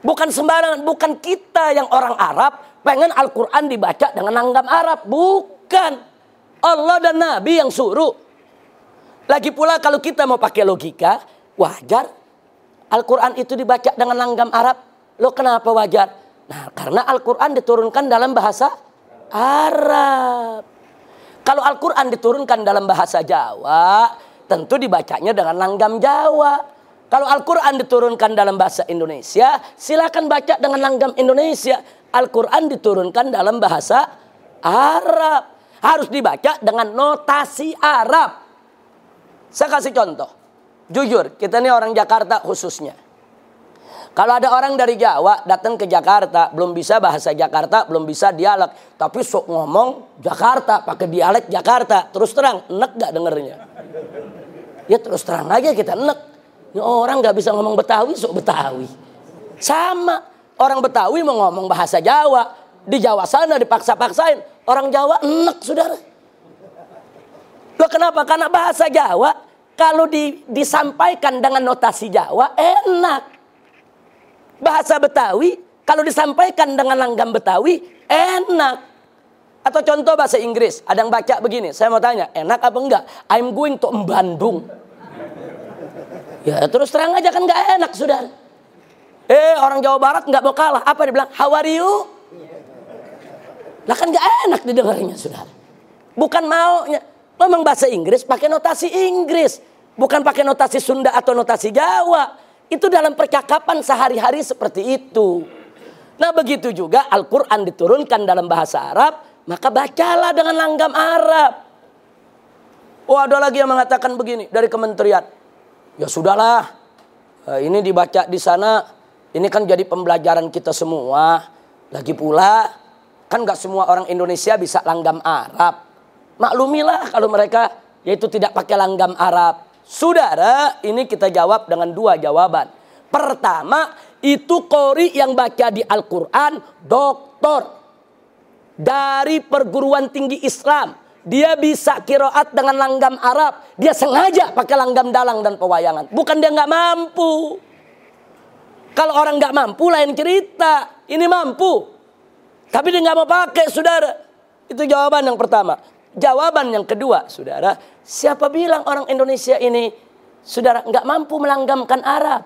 Bukan sembarangan, bukan kita yang orang Arab pengen Al-Quran dibaca dengan langgam Arab. Bukan. Allah dan Nabi yang suruh. Lagi pula kalau kita mau pakai logika, wajar. Al-Quran itu dibaca dengan langgam Arab. Lo kenapa wajar? Nah karena Al-Quran diturunkan dalam bahasa Arab. Kalau Al-Quran diturunkan dalam bahasa Jawa, tentu dibacanya dengan langgam Jawa. Kalau Al-Quran diturunkan dalam bahasa Indonesia, silakan baca dengan langgam Indonesia. Al-Quran diturunkan dalam bahasa Arab. Harus dibaca dengan notasi Arab. Saya kasih contoh. Jujur, kita ini orang Jakarta khususnya. Kalau ada orang dari Jawa datang ke Jakarta, belum bisa bahasa Jakarta, belum bisa dialek, tapi sok ngomong Jakarta pakai dialek Jakarta, terus terang enek gak dengernya? Ya terus terang aja kita enek. Ini orang nggak bisa ngomong Betawi, sok Betawi. Sama orang Betawi mau ngomong bahasa Jawa, di Jawa sana dipaksa-paksain. Orang Jawa enek, saudara. Lo kenapa? Karena bahasa Jawa kalau di, disampaikan dengan notasi Jawa enak. Bahasa Betawi kalau disampaikan dengan langgam Betawi enak. Atau contoh bahasa Inggris, ada yang baca begini, saya mau tanya, enak apa enggak? I'm going to Bandung. Ya terus terang aja kan nggak enak sudah. Eh orang Jawa Barat nggak mau kalah. Apa dia bilang? How are you? Lah kan nggak enak didengarnya sudah. Bukan maunya. Memang bahasa Inggris pakai notasi Inggris. Bukan pakai notasi Sunda atau notasi Jawa. Itu dalam percakapan sehari-hari seperti itu. Nah begitu juga Al-Quran diturunkan dalam bahasa Arab, maka bacalah dengan langgam Arab. Oh ada lagi yang mengatakan begini dari kementerian. Ya sudahlah, eh, ini dibaca di sana, ini kan jadi pembelajaran kita semua. Lagi pula, kan gak semua orang Indonesia bisa langgam Arab. Maklumilah kalau mereka yaitu tidak pakai langgam Arab. Saudara, ini kita jawab dengan dua jawaban. Pertama, itu kori yang baca di Al-Quran, doktor. Dari perguruan tinggi Islam. Dia bisa kiroat dengan langgam Arab. Dia sengaja pakai langgam dalang dan pewayangan. Bukan dia nggak mampu. Kalau orang nggak mampu lain cerita. Ini mampu. Tapi dia nggak mau pakai, saudara. Itu jawaban yang pertama. Jawaban yang kedua, saudara. Siapa bilang orang Indonesia ini, saudara, nggak mampu melanggamkan Arab?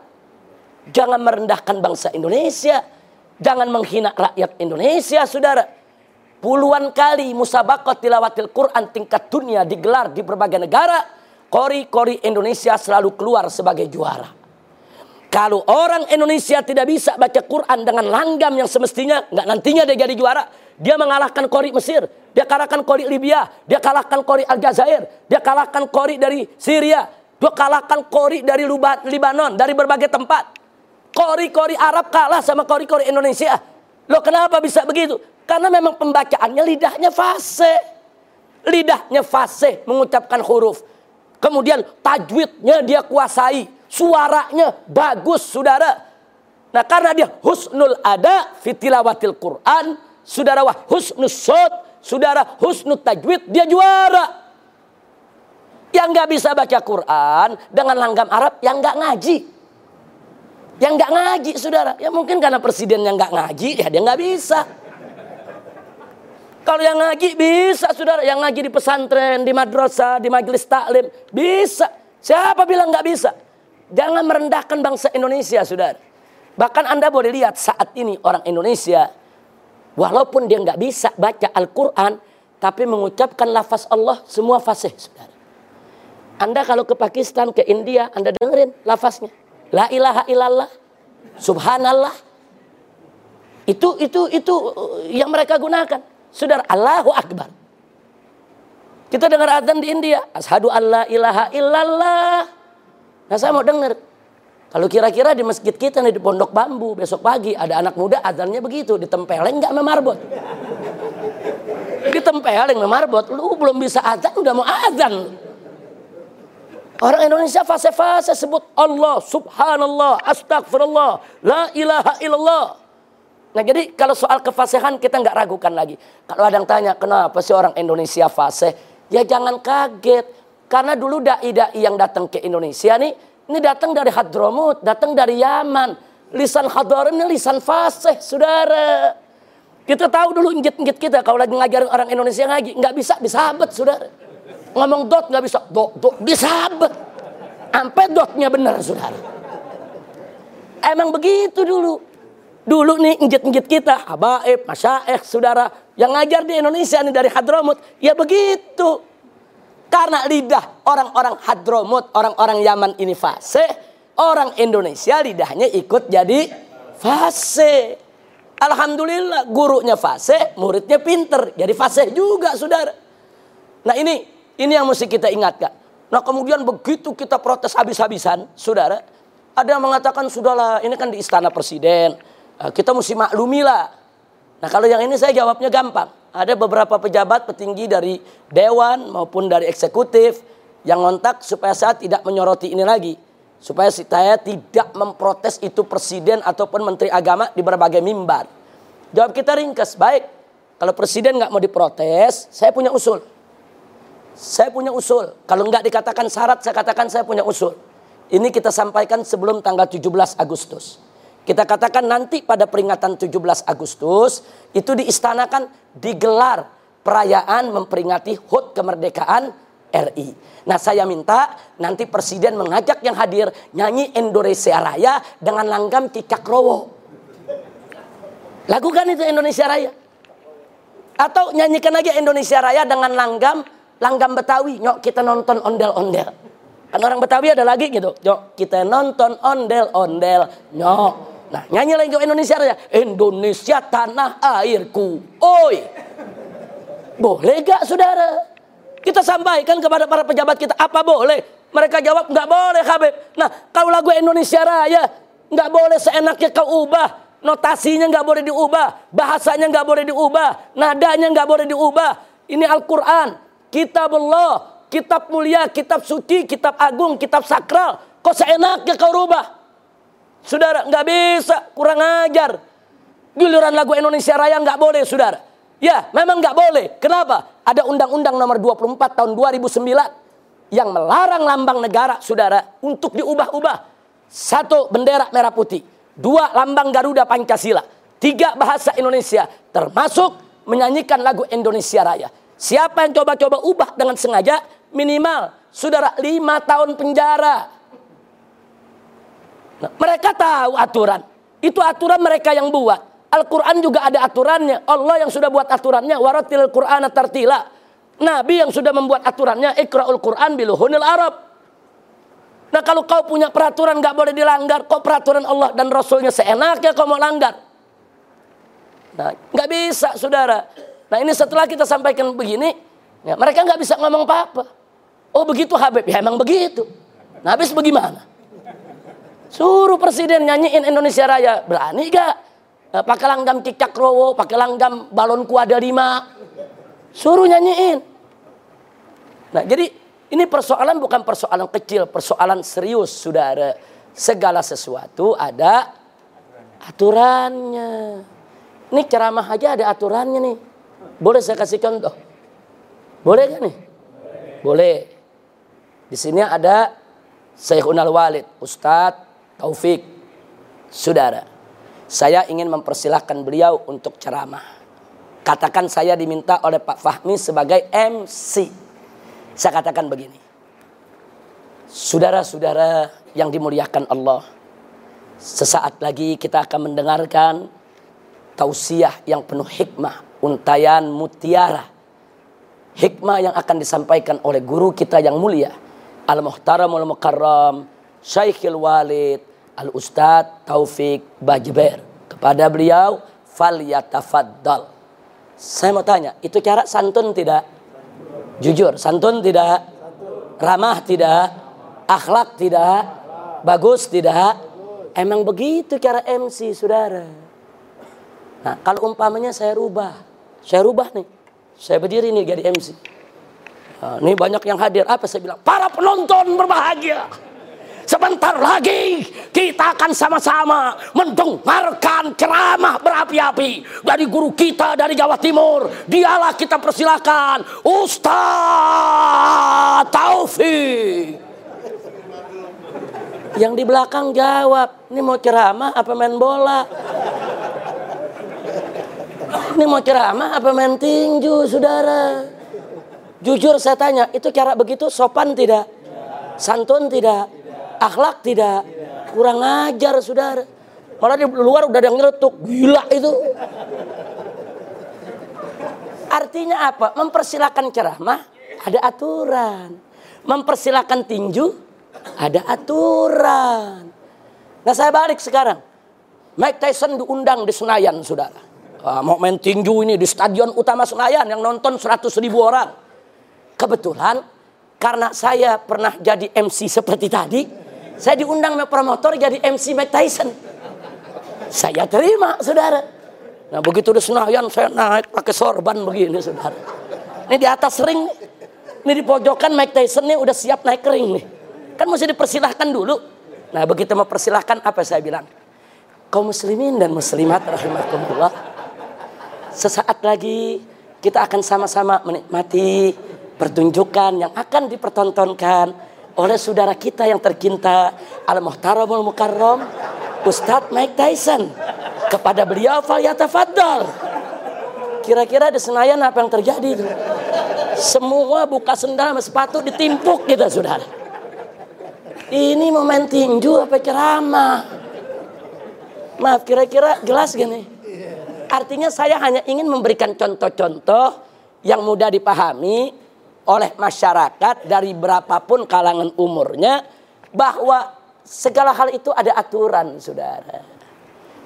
Jangan merendahkan bangsa Indonesia. Jangan menghina rakyat Indonesia, saudara. Puluhan kali musabakot tilawatil Quran tingkat dunia digelar di berbagai negara. Kori-kori Indonesia selalu keluar sebagai juara. Kalau orang Indonesia tidak bisa baca Quran dengan langgam yang semestinya, nggak nantinya dia jadi juara. Dia mengalahkan kori Mesir, dia kalahkan kori Libya, dia kalahkan kori Aljazair, dia kalahkan kori dari Syria, dia kalahkan kori dari Libanon, dari berbagai tempat. Kori-kori Arab kalah sama kori-kori Indonesia. Loh kenapa bisa begitu? Karena memang pembacaannya lidahnya fase. Lidahnya fase mengucapkan huruf. Kemudian tajwidnya dia kuasai. Suaranya bagus saudara. Nah karena dia husnul ada fitilawatil Quran. Saudara wah husnul sod saudara husnul tajwid, dia juara. Yang nggak bisa baca Quran dengan langgam Arab, yang nggak ngaji. Yang nggak ngaji, saudara. Ya mungkin karena presiden yang nggak ngaji, ya dia nggak bisa. Kalau yang ngaji bisa, saudara. Yang ngaji di pesantren, di madrasah, di majelis taklim, bisa. Siapa bilang nggak bisa? Jangan merendahkan bangsa Indonesia, saudara. Bahkan Anda boleh lihat saat ini orang Indonesia Walaupun dia nggak bisa baca Al-Quran, tapi mengucapkan lafaz Allah semua fasih, saudara. Anda kalau ke Pakistan, ke India, Anda dengerin lafaznya. La ilaha illallah, subhanallah. Itu itu itu uh, yang mereka gunakan. Saudara, Allahu Akbar. Kita dengar azan di India, ashadu an la ilaha illallah. Nah saya mau dengar, kalau kira-kira di masjid kita nih di pondok bambu besok pagi ada anak muda azannya begitu ditempelin nggak memarbot. Ditempelin memarbot, lu belum bisa azan udah mau azan. Orang Indonesia fase-fase sebut Allah, subhanallah, astagfirullah, la ilaha illallah. Nah jadi kalau soal kefasihan kita nggak ragukan lagi. Kalau ada yang tanya kenapa sih orang Indonesia fase? Ya jangan kaget. Karena dulu dai-dai yang datang ke Indonesia nih ini datang dari Hadromut, datang dari Yaman. Lisan Hadar ini lisan fasih, saudara. Kita tahu dulu njit-njit kita kalau lagi ngajarin orang Indonesia ngaji. Nggak bisa disabet, saudara. Ngomong dot nggak bisa. Dot, dot, disabet. Sampai dotnya benar, saudara. Emang begitu dulu. Dulu nih njit-njit kita, habaib, masyaikh, saudara. Yang ngajar di Indonesia nih dari Hadramut. Ya begitu. Karena lidah orang-orang Hadromut, orang-orang Yaman ini fase, orang Indonesia lidahnya ikut jadi fase. Alhamdulillah gurunya fase, muridnya pinter, jadi fase juga saudara. Nah ini ini yang mesti kita ingatkan. Nah kemudian begitu kita protes habis-habisan, saudara, ada yang mengatakan sudahlah ini kan di istana presiden, eh, kita mesti maklumilah. Nah kalau yang ini saya jawabnya gampang ada beberapa pejabat petinggi dari dewan maupun dari eksekutif yang ngontak supaya saya tidak menyoroti ini lagi. Supaya saya tidak memprotes itu presiden ataupun menteri agama di berbagai mimbar. Jawab kita ringkas, baik. Kalau presiden nggak mau diprotes, saya punya usul. Saya punya usul. Kalau nggak dikatakan syarat, saya katakan saya punya usul. Ini kita sampaikan sebelum tanggal 17 Agustus. Kita katakan nanti pada peringatan 17 Agustus itu diistanakan digelar perayaan memperingati HUT kemerdekaan RI. Nah saya minta nanti presiden mengajak yang hadir nyanyi Indonesia Raya dengan langgam cicak rowo. Lakukan itu Indonesia Raya. Atau nyanyikan aja Indonesia Raya dengan langgam langgam Betawi. Nyok kita nonton ondel-ondel. Kan orang Betawi ada lagi gitu. Yo, kita nonton ondel-ondel. Nyok. Nah, nyanyi lagi Indonesia Raya. Indonesia tanah airku. Oi. Boleh gak saudara? Kita sampaikan kepada para pejabat kita. Apa boleh? Mereka jawab nggak boleh Habib. Nah kalau lagu Indonesia Raya nggak boleh seenaknya kau ubah. Notasinya nggak boleh diubah. Bahasanya nggak boleh diubah. Nadanya nggak boleh diubah. Ini Al-Quran. Kitab Allah kitab mulia, kitab suci, kitab agung, kitab sakral. Kok seenaknya kau rubah? Saudara, nggak bisa, kurang ajar. Giliran lagu Indonesia Raya nggak boleh, saudara. Ya, memang nggak boleh. Kenapa? Ada Undang-Undang Nomor 24 Tahun 2009 yang melarang lambang negara, saudara, untuk diubah-ubah. Satu, bendera merah putih. Dua, lambang Garuda Pancasila. Tiga, bahasa Indonesia. Termasuk menyanyikan lagu Indonesia Raya. Siapa yang coba-coba ubah dengan sengaja, minimal saudara lima tahun penjara. Nah, mereka tahu aturan. Itu aturan mereka yang buat. Al-Quran juga ada aturannya. Allah yang sudah buat aturannya. Waratil Quran tartila. Nabi yang sudah membuat aturannya. Ikra'ul Quran biluhunil Arab. Nah kalau kau punya peraturan gak boleh dilanggar. Kok peraturan Allah dan Rasulnya seenaknya kau mau langgar. Nah gak bisa saudara. Nah ini setelah kita sampaikan begini. Ya, mereka nggak bisa ngomong apa-apa. Oh begitu Habib, ya emang begitu. Nah habis bagaimana? Suruh presiden nyanyiin Indonesia Raya, berani gak? Nah, pakai langgam cicak rowo, pakai langgam balon kuada lima. Suruh nyanyiin. Nah jadi ini persoalan bukan persoalan kecil, persoalan serius saudara. Segala sesuatu ada aturannya. Ini ceramah aja ada aturannya nih. Boleh saya kasih contoh? Boleh kan nih? Boleh. Di sini ada Syekhun Al-Walid, Ustadz Taufik, saudara. Saya ingin mempersilahkan beliau untuk ceramah. Katakan saya diminta oleh Pak Fahmi sebagai MC. Saya katakan begini. Saudara-saudara yang dimuliakan Allah. Sesaat lagi kita akan mendengarkan tausiah yang penuh hikmah. Untayan mutiara. Hikmah yang akan disampaikan oleh guru kita yang mulia Al-Muhtaramul Mukarram Syekhul Walid Al-Ustadz Taufik Bajber kepada beliau fal yatafaddal. Saya mau tanya itu cara santun tidak? Jujur santun tidak? Ramah tidak? Akhlak tidak? Bagus tidak? Emang begitu cara MC saudara? Nah kalau umpamanya saya rubah. Saya rubah nih. Saya berdiri nih jadi MC Nah, ini banyak yang hadir. Apa saya bilang? Para penonton berbahagia. Sebentar lagi kita akan sama-sama mendengarkan ceramah berapi-api dari guru kita dari Jawa Timur. Dialah kita persilakan Ustaz Taufik. Yang di belakang jawab, ini mau ceramah apa main bola? Ini mau ceramah apa main tinju, saudara? Jujur saya tanya, itu cara begitu sopan tidak? Santun tidak? Akhlak tidak? Kurang ajar saudara. Malah di luar udah ada yang nyeletuk. Gila itu. Artinya apa? Mempersilahkan ceramah ada aturan. Mempersilahkan tinju ada aturan. Nah saya balik sekarang. Mike Tyson diundang di Senayan saudara. mau main tinju ini di stadion utama Senayan yang nonton 100 ribu orang. Kebetulan karena saya pernah jadi MC seperti tadi, saya diundang sama promotor jadi MC Mike Tyson. Saya terima, saudara. Nah begitu di Senayan saya naik pakai sorban begini, saudara. Ini di atas ring, ini di pojokan Mike Tyson nih udah siap naik ring nih. Kan mesti dipersilahkan dulu. Nah begitu mempersilahkan apa saya bilang? Kaum muslimin dan muslimat rahimahkumullah. Sesaat lagi kita akan sama-sama menikmati pertunjukan yang akan dipertontonkan oleh saudara kita yang tercinta Al-Muhtaramul Mukarram Ustadz Mike Tyson. Kepada beliau Falyatafaddal kira-kira di Senayan apa yang terjadi semua buka sendal sepatu ditimpuk kita saudara. Ini momen tinju apa ceramah? Maaf kira-kira jelas gini artinya saya hanya ingin memberikan contoh-contoh yang mudah dipahami oleh masyarakat dari berapapun kalangan umurnya bahwa segala hal itu ada aturan, saudara.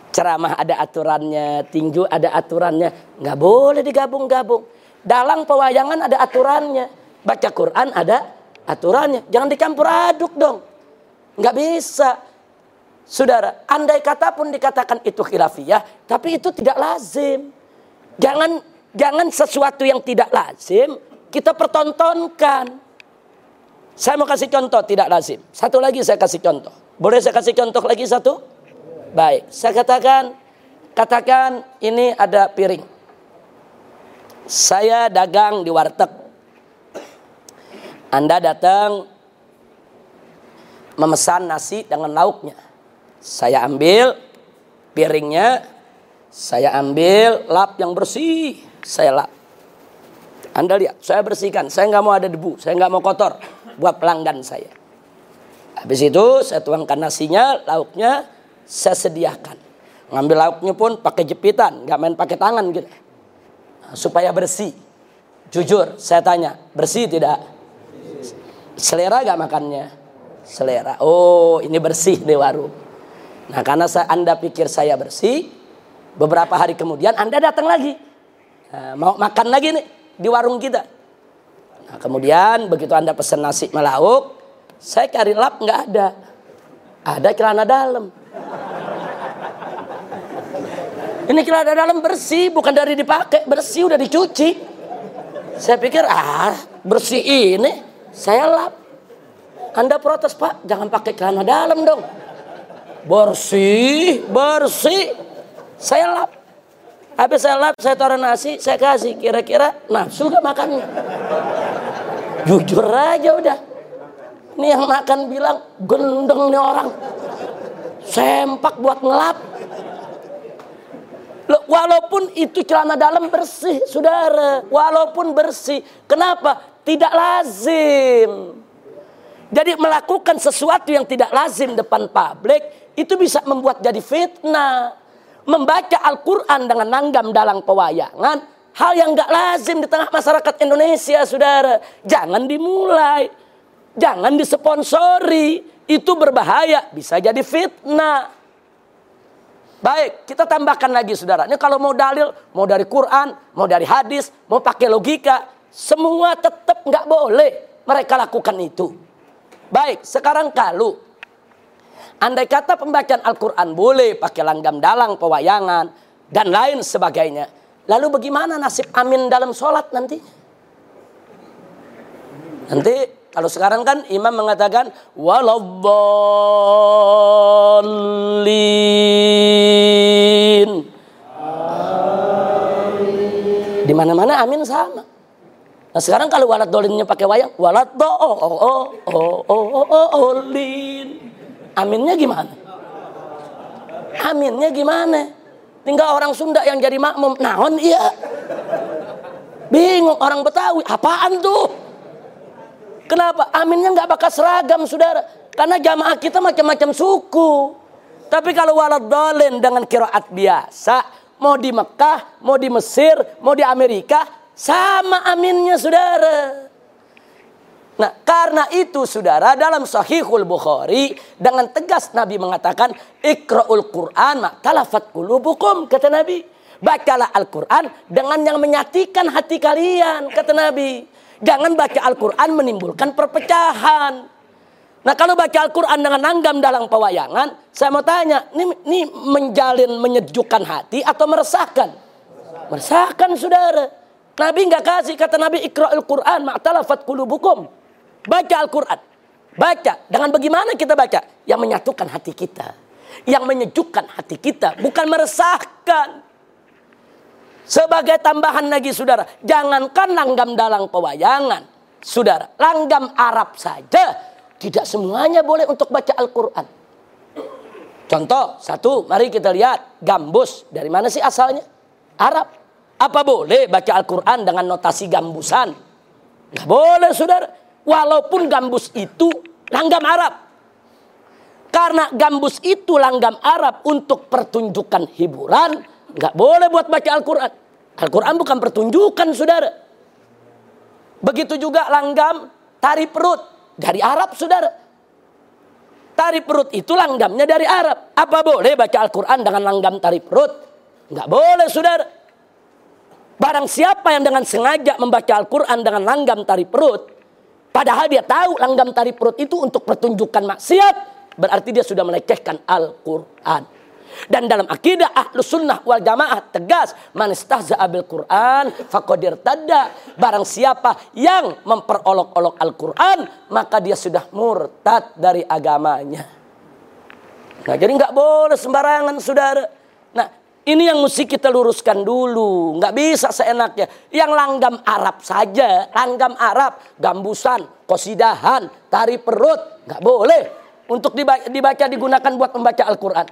Ceramah ada aturannya, tinju ada aturannya, nggak boleh digabung-gabung. Dalang pewayangan ada aturannya, baca Quran ada aturannya, jangan dicampur aduk dong. Nggak bisa. Saudara, andai kata pun dikatakan itu khilafiyah, tapi itu tidak lazim. Jangan jangan sesuatu yang tidak lazim kita pertontonkan. Saya mau kasih contoh tidak lazim. Satu lagi saya kasih contoh. Boleh saya kasih contoh lagi satu? Baik, saya katakan katakan ini ada piring. Saya dagang di warteg. Anda datang memesan nasi dengan lauknya. Saya ambil piringnya, saya ambil lap yang bersih, saya lap. Anda lihat, saya bersihkan, saya nggak mau ada debu, saya nggak mau kotor buat pelanggan saya. Habis itu saya tuangkan nasinya, lauknya saya sediakan. Ngambil lauknya pun pakai jepitan, nggak main pakai tangan gitu. Nah, supaya bersih. Jujur, saya tanya, bersih tidak? Selera gak makannya? selera. Oh, ini bersih nih warung. Nah, karena saya, Anda pikir saya bersih, beberapa hari kemudian Anda datang lagi. Nah, mau makan lagi nih di warung kita. Nah, kemudian begitu Anda pesan nasi melauk, saya cari lap nggak ada. Ada celana dalam. Ini celana dalam bersih, bukan dari dipakai, bersih udah dicuci. Saya pikir ah bersih ini saya lap. Anda protes pak, jangan pakai celana dalam dong. Bersih, bersih. Saya lap. Habis saya lap, saya taruh nasi, saya kasih. Kira-kira nafsu gak makannya? Jujur aja udah. Ini yang makan bilang, gendeng nih orang. Sempak buat ngelap. Walaupun itu celana dalam bersih, saudara. Walaupun bersih. Kenapa? Tidak lazim. Jadi melakukan sesuatu yang tidak lazim depan publik itu bisa membuat jadi fitnah. Membaca Al-Quran dengan nanggam dalam pewayangan hal yang gak lazim di tengah masyarakat Indonesia, saudara. Jangan dimulai, jangan disponsori, itu berbahaya, bisa jadi fitnah. Baik, kita tambahkan lagi saudara. Ini kalau mau dalil, mau dari Quran, mau dari hadis, mau pakai logika, semua tetap nggak boleh mereka lakukan itu. Baik, sekarang kalau andai kata pembacaan Al-Quran boleh pakai langgam dalang, pewayangan, dan lain sebagainya. Lalu bagaimana nasib amin dalam sholat nanti? Nanti kalau sekarang kan imam mengatakan waladdallin. Di mana-mana amin sama. Nah sekarang kalau walat dolinnya pakai wayang, walat do. Aminnya gimana? Aminnya gimana? Tinggal orang Sunda yang jadi makmum. Naon iya. Bingung orang Betawi, apaan tuh? Kenapa? Aminnya nggak bakal seragam, saudara. Karena jamaah kita macam-macam suku. Tapi kalau walat dolin dengan kiraat biasa, mau di Mekah, mau di Mesir, mau di Amerika, sama aminnya saudara. Nah karena itu saudara dalam sahihul Bukhari dengan tegas Nabi mengatakan ikra'ul Quran talafat kulubukum kata Nabi. Bacalah Al-Quran dengan yang menyatikan hati kalian kata Nabi. Jangan baca Al-Quran menimbulkan perpecahan. Nah kalau baca Al-Quran dengan nanggam dalam pewayangan, saya mau tanya, ini, ini menjalin menyejukkan hati atau meresahkan? Meresahkan saudara. Nabi nggak kasih kata Nabi Iqra'ul Quran ma'talafat qulubukum. Baca Al-Quran. Baca. Dengan bagaimana kita baca? Yang menyatukan hati kita. Yang menyejukkan hati kita. Bukan meresahkan. Sebagai tambahan lagi saudara. Jangankan langgam dalang pewayangan. Saudara. Langgam Arab saja. Tidak semuanya boleh untuk baca Al-Quran. Contoh. Satu. Mari kita lihat. Gambus. Dari mana sih asalnya? Arab. Apa boleh baca Al-Quran dengan notasi gambusan? Nggak boleh saudara. Walaupun gambus itu langgam Arab. Karena gambus itu langgam Arab untuk pertunjukan hiburan. Nggak boleh buat baca Al-Quran. Al-Quran bukan pertunjukan saudara. Begitu juga langgam tari perut dari Arab, saudara. Tari perut itu langgamnya dari Arab. Apa boleh baca Al-Quran dengan langgam tari perut? Enggak boleh, saudara. Barang siapa yang dengan sengaja membaca Al-Quran dengan langgam tari perut, padahal dia tahu langgam tari perut itu untuk pertunjukan maksiat, berarti dia sudah melecehkan Al-Quran. Dan dalam akidah ahlu sunnah wal jamaah tegas. Man istahza'a Qur'an faqadir tadda. Barang siapa yang memperolok-olok Al-Quran. Maka dia sudah murtad dari agamanya. Nah jadi nggak boleh sembarangan saudara. Ini yang mesti kita luruskan dulu. Nggak bisa seenaknya. Yang langgam Arab saja. Langgam Arab. Gambusan, kosidahan, tari perut. Nggak boleh. Untuk dibaca digunakan buat membaca Al-Quran.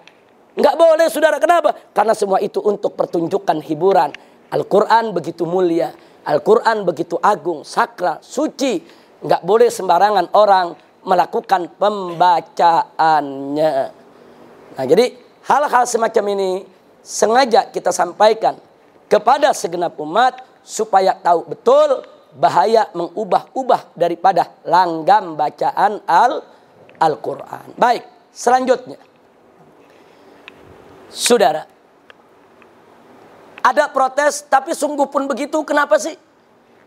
Enggak boleh saudara. Kenapa? Karena semua itu untuk pertunjukan hiburan. Al-Quran begitu mulia. Al-Quran begitu agung, sakral, suci. Enggak boleh sembarangan orang melakukan pembacaannya. Nah jadi hal-hal semacam ini sengaja kita sampaikan kepada segenap umat supaya tahu betul bahaya mengubah-ubah daripada langgam bacaan Al Al-Qur'an. Baik, selanjutnya Saudara, ada protes tapi sungguh pun begitu kenapa sih?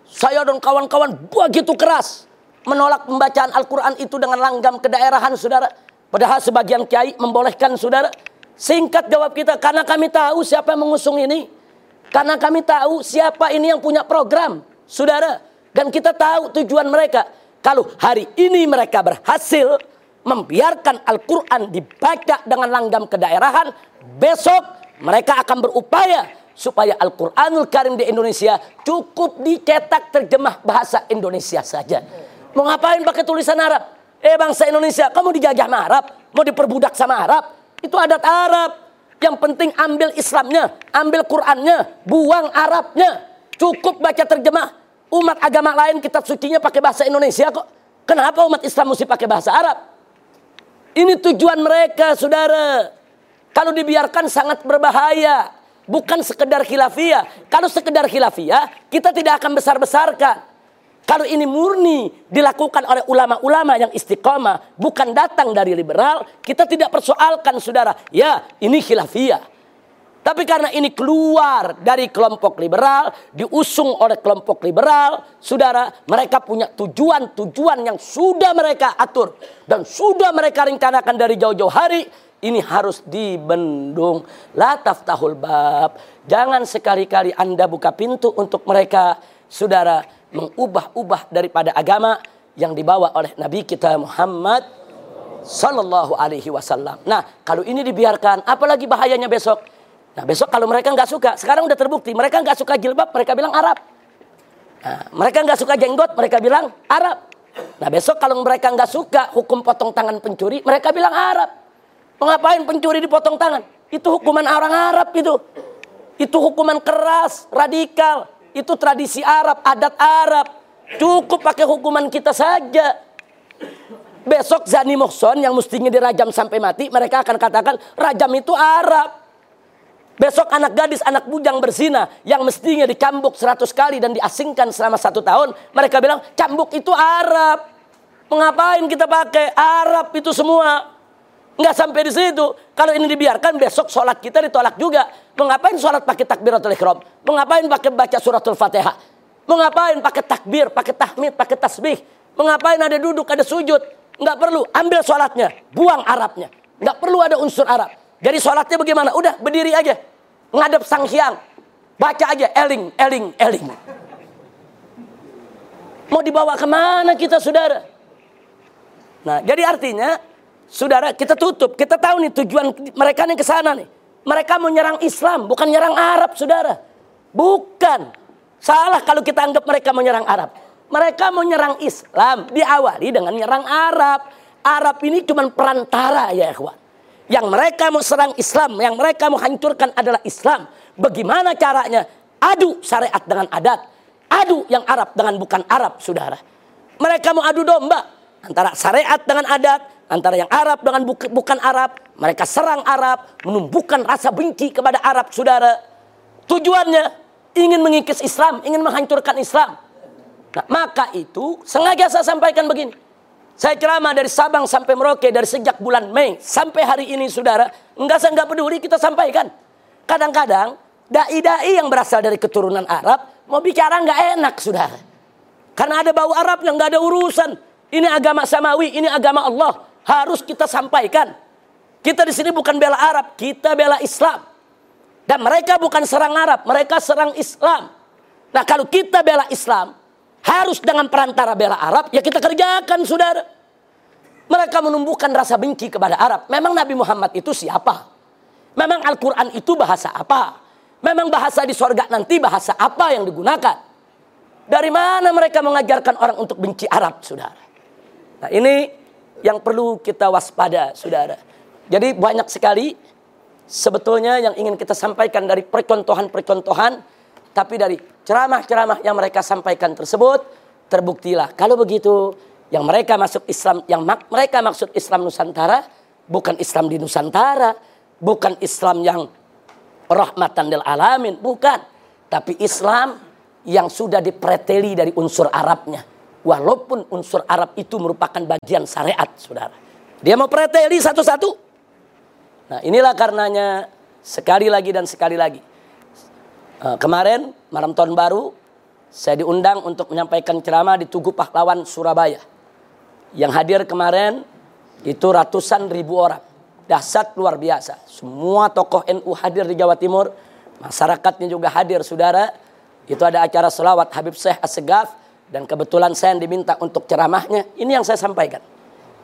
Saya dan kawan-kawan begitu keras menolak pembacaan Al-Quran itu dengan langgam kedaerahan saudara. Padahal sebagian kiai membolehkan saudara. Singkat jawab kita, karena kami tahu siapa yang mengusung ini. Karena kami tahu siapa ini yang punya program, saudara. Dan kita tahu tujuan mereka. Kalau hari ini mereka berhasil membiarkan Al-Quran dibaca dengan langgam kedaerahan, Besok mereka akan berupaya supaya Al-Quranul Karim di Indonesia cukup dicetak terjemah bahasa Indonesia saja. Mau ngapain pakai tulisan Arab? Eh bangsa Indonesia, kamu dijajah sama Arab? Mau diperbudak sama Arab? Itu adat Arab. Yang penting ambil Islamnya, ambil Qurannya, buang Arabnya. Cukup baca terjemah. Umat agama lain kitab sucinya pakai bahasa Indonesia kok. Kenapa umat Islam mesti pakai bahasa Arab? Ini tujuan mereka, saudara. Kalau dibiarkan sangat berbahaya. Bukan sekedar khilafiyah. Kalau sekedar khilafiyah, kita tidak akan besar-besarkan. Kalau ini murni dilakukan oleh ulama-ulama yang istiqomah, bukan datang dari liberal, kita tidak persoalkan saudara. Ya, ini khilafiyah. Tapi karena ini keluar dari kelompok liberal, diusung oleh kelompok liberal, saudara, mereka punya tujuan-tujuan yang sudah mereka atur dan sudah mereka rencanakan dari jauh-jauh hari ini harus dibendung. La taftahul bab. Jangan sekali-kali Anda buka pintu untuk mereka, saudara, mengubah-ubah daripada agama yang dibawa oleh Nabi kita Muhammad sallallahu alaihi wasallam. Nah, kalau ini dibiarkan, apalagi bahayanya besok? Nah, besok kalau mereka nggak suka, sekarang udah terbukti, mereka nggak suka jilbab, mereka bilang Arab. Nah, mereka nggak suka jenggot, mereka bilang Arab. Nah, besok kalau mereka nggak suka hukum potong tangan pencuri, mereka bilang Arab. Mengapain pencuri dipotong tangan? Itu hukuman orang Arab itu. Itu hukuman keras, radikal. Itu tradisi Arab, adat Arab. Cukup pakai hukuman kita saja. Besok Zani Muhson yang mestinya dirajam sampai mati, mereka akan katakan rajam itu Arab. Besok anak gadis, anak bujang berzina yang mestinya dicambuk seratus kali dan diasingkan selama satu tahun. Mereka bilang cambuk itu Arab. Mengapain kita pakai Arab itu semua? Nggak sampai di situ. Kalau ini dibiarkan besok sholat kita ditolak juga. Mengapain sholat pakai takbiratul ikhram? Mengapain pakai baca suratul fatihah? Mengapain pakai takbir, pakai tahmid, pakai tasbih? Mengapain ada duduk, ada sujud? Nggak perlu. Ambil sholatnya. Buang Arabnya. Nggak perlu ada unsur Arab. Jadi sholatnya bagaimana? Udah berdiri aja. Ngadep sang hyang. Baca aja. Eling, eling, eling. Mau dibawa ke mana kita saudara? Nah jadi artinya Saudara, kita tutup. Kita tahu nih tujuan mereka nih ke sana nih. Mereka mau nyerang Islam, bukan nyerang Arab, saudara. Bukan. Salah kalau kita anggap mereka mau nyerang Arab. Mereka mau nyerang Islam, diawali dengan nyerang Arab. Arab ini cuma perantara ya ikhwan. Yang mereka mau serang Islam, yang mereka mau hancurkan adalah Islam. Bagaimana caranya? Adu syariat dengan adat. Adu yang Arab dengan bukan Arab, saudara. Mereka mau adu domba antara syariat dengan adat, antara yang Arab dengan bukan Arab. Mereka serang Arab, menumbuhkan rasa benci kepada Arab, saudara. Tujuannya ingin mengikis Islam, ingin menghancurkan Islam. Nah, maka itu sengaja saya sampaikan begini. Saya ceramah dari Sabang sampai Merauke dari sejak bulan Mei sampai hari ini saudara. Enggak saya enggak peduli kita sampaikan. Kadang-kadang dai-dai yang berasal dari keturunan Arab mau bicara enggak enak saudara. Karena ada bau Arab yang enggak ada urusan. Ini agama samawi, ini agama Allah. Harus kita sampaikan. Kita di sini bukan bela Arab, kita bela Islam. Dan mereka bukan serang Arab, mereka serang Islam. Nah kalau kita bela Islam, harus dengan perantara bela Arab, ya kita kerjakan saudara. Mereka menumbuhkan rasa benci kepada Arab. Memang Nabi Muhammad itu siapa? Memang Al-Quran itu bahasa apa? Memang bahasa di sorga nanti bahasa apa yang digunakan? Dari mana mereka mengajarkan orang untuk benci Arab, saudara? Nah ini yang perlu kita waspada, saudara. Jadi banyak sekali sebetulnya yang ingin kita sampaikan dari percontohan-percontohan tapi dari ceramah-ceramah yang mereka sampaikan tersebut terbuktilah. Kalau begitu yang mereka masuk Islam yang mak mereka maksud Islam Nusantara bukan Islam di Nusantara bukan Islam yang rahmatan lil alamin bukan. Tapi Islam yang sudah dipreteli dari unsur Arabnya walaupun unsur Arab itu merupakan bagian syariat saudara dia mau preteli satu-satu Nah inilah karenanya sekali lagi dan sekali lagi. Uh, kemarin malam tahun baru saya diundang untuk menyampaikan ceramah di Tugu Pahlawan Surabaya. Yang hadir kemarin itu ratusan ribu orang. Dahsyat luar biasa. Semua tokoh NU hadir di Jawa Timur. Masyarakatnya juga hadir saudara. Itu ada acara selawat Habib Syekh Assegaf. Dan kebetulan saya yang diminta untuk ceramahnya. Ini yang saya sampaikan.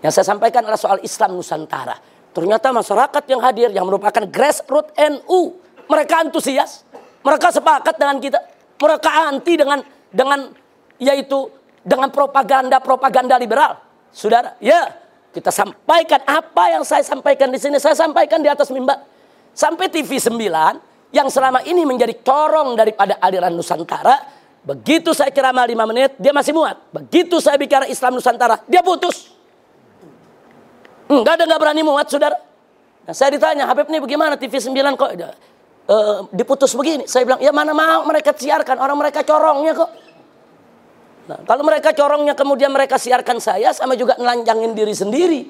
Yang saya sampaikan adalah soal Islam Nusantara Ternyata masyarakat yang hadir yang merupakan grassroots NU, mereka antusias, mereka sepakat dengan kita, mereka anti dengan dengan yaitu dengan propaganda-propaganda liberal. Saudara, ya, kita sampaikan apa yang saya sampaikan di sini, saya sampaikan di atas mimbar. Sampai TV 9 yang selama ini menjadi corong daripada aliran Nusantara, begitu saya ceramah 5 menit, dia masih muat. Begitu saya bicara Islam Nusantara, dia putus. Enggak ada nggak berani muat saudara. Nah, saya ditanya Habib ini bagaimana TV 9 kok uh, diputus begini. Saya bilang ya mana mau mereka siarkan orang mereka corongnya kok. Nah, kalau mereka corongnya kemudian mereka siarkan saya sama juga nelanjangin diri sendiri.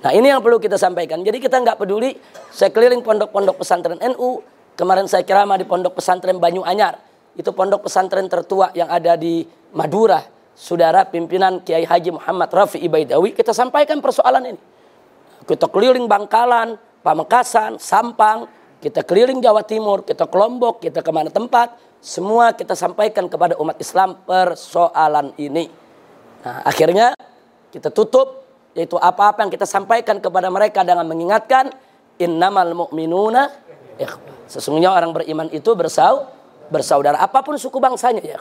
Nah ini yang perlu kita sampaikan. Jadi kita nggak peduli. Saya keliling pondok-pondok pesantren NU. Kemarin saya ceramah di pondok pesantren Banyu Anyar. Itu pondok pesantren tertua yang ada di Madura saudara pimpinan Kiai Haji Muhammad Rafi Ibaidawi, kita sampaikan persoalan ini. Kita keliling Bangkalan, Pamekasan, Sampang, kita keliling Jawa Timur, kita ke Lombok, kita ke mana tempat, semua kita sampaikan kepada umat Islam persoalan ini. Nah, akhirnya kita tutup yaitu apa-apa yang kita sampaikan kepada mereka dengan mengingatkan innamal mu'minuna Sesungguhnya orang beriman itu bersau bersaudara apa pun suku bangsanya ya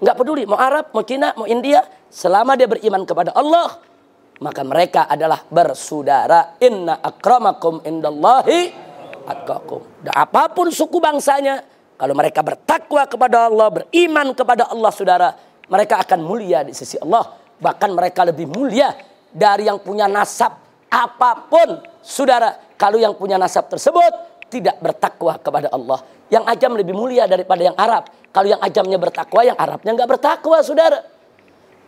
nggak peduli mau Arab, mau Cina, mau India, selama dia beriman kepada Allah, maka mereka adalah bersaudara. Inna akramakum indallahi atqakum. Dan apa pun suku bangsanya, kalau mereka bertakwa kepada Allah, beriman kepada Allah, saudara, mereka akan mulia di sisi Allah. Bahkan mereka lebih mulia dari yang punya nasab apa pun, saudara. Kalau yang punya nasab tersebut tidak bertakwa kepada Allah. Yang ajam lebih mulia daripada yang Arab. Kalau yang ajamnya bertakwa, yang Arabnya nggak bertakwa, saudara.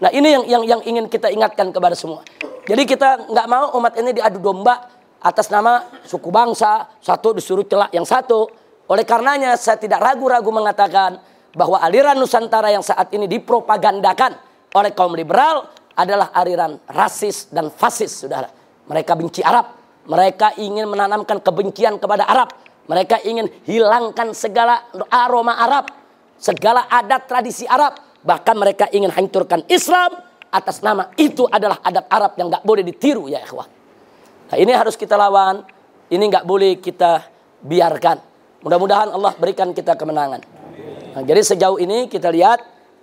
Nah ini yang, yang yang ingin kita ingatkan kepada semua. Jadi kita nggak mau umat ini diadu domba atas nama suku bangsa, satu disuruh celak yang satu. Oleh karenanya saya tidak ragu-ragu mengatakan bahwa aliran Nusantara yang saat ini dipropagandakan oleh kaum liberal adalah aliran rasis dan fasis, saudara. Mereka benci Arab, mereka ingin menanamkan kebencian kepada Arab, mereka ingin hilangkan segala aroma Arab, segala adat tradisi Arab. Bahkan mereka ingin hancurkan Islam atas nama itu adalah adat Arab yang nggak boleh ditiru ya ikhwan. Nah ini harus kita lawan. Ini nggak boleh kita biarkan. Mudah-mudahan Allah berikan kita kemenangan. Nah, jadi sejauh ini kita lihat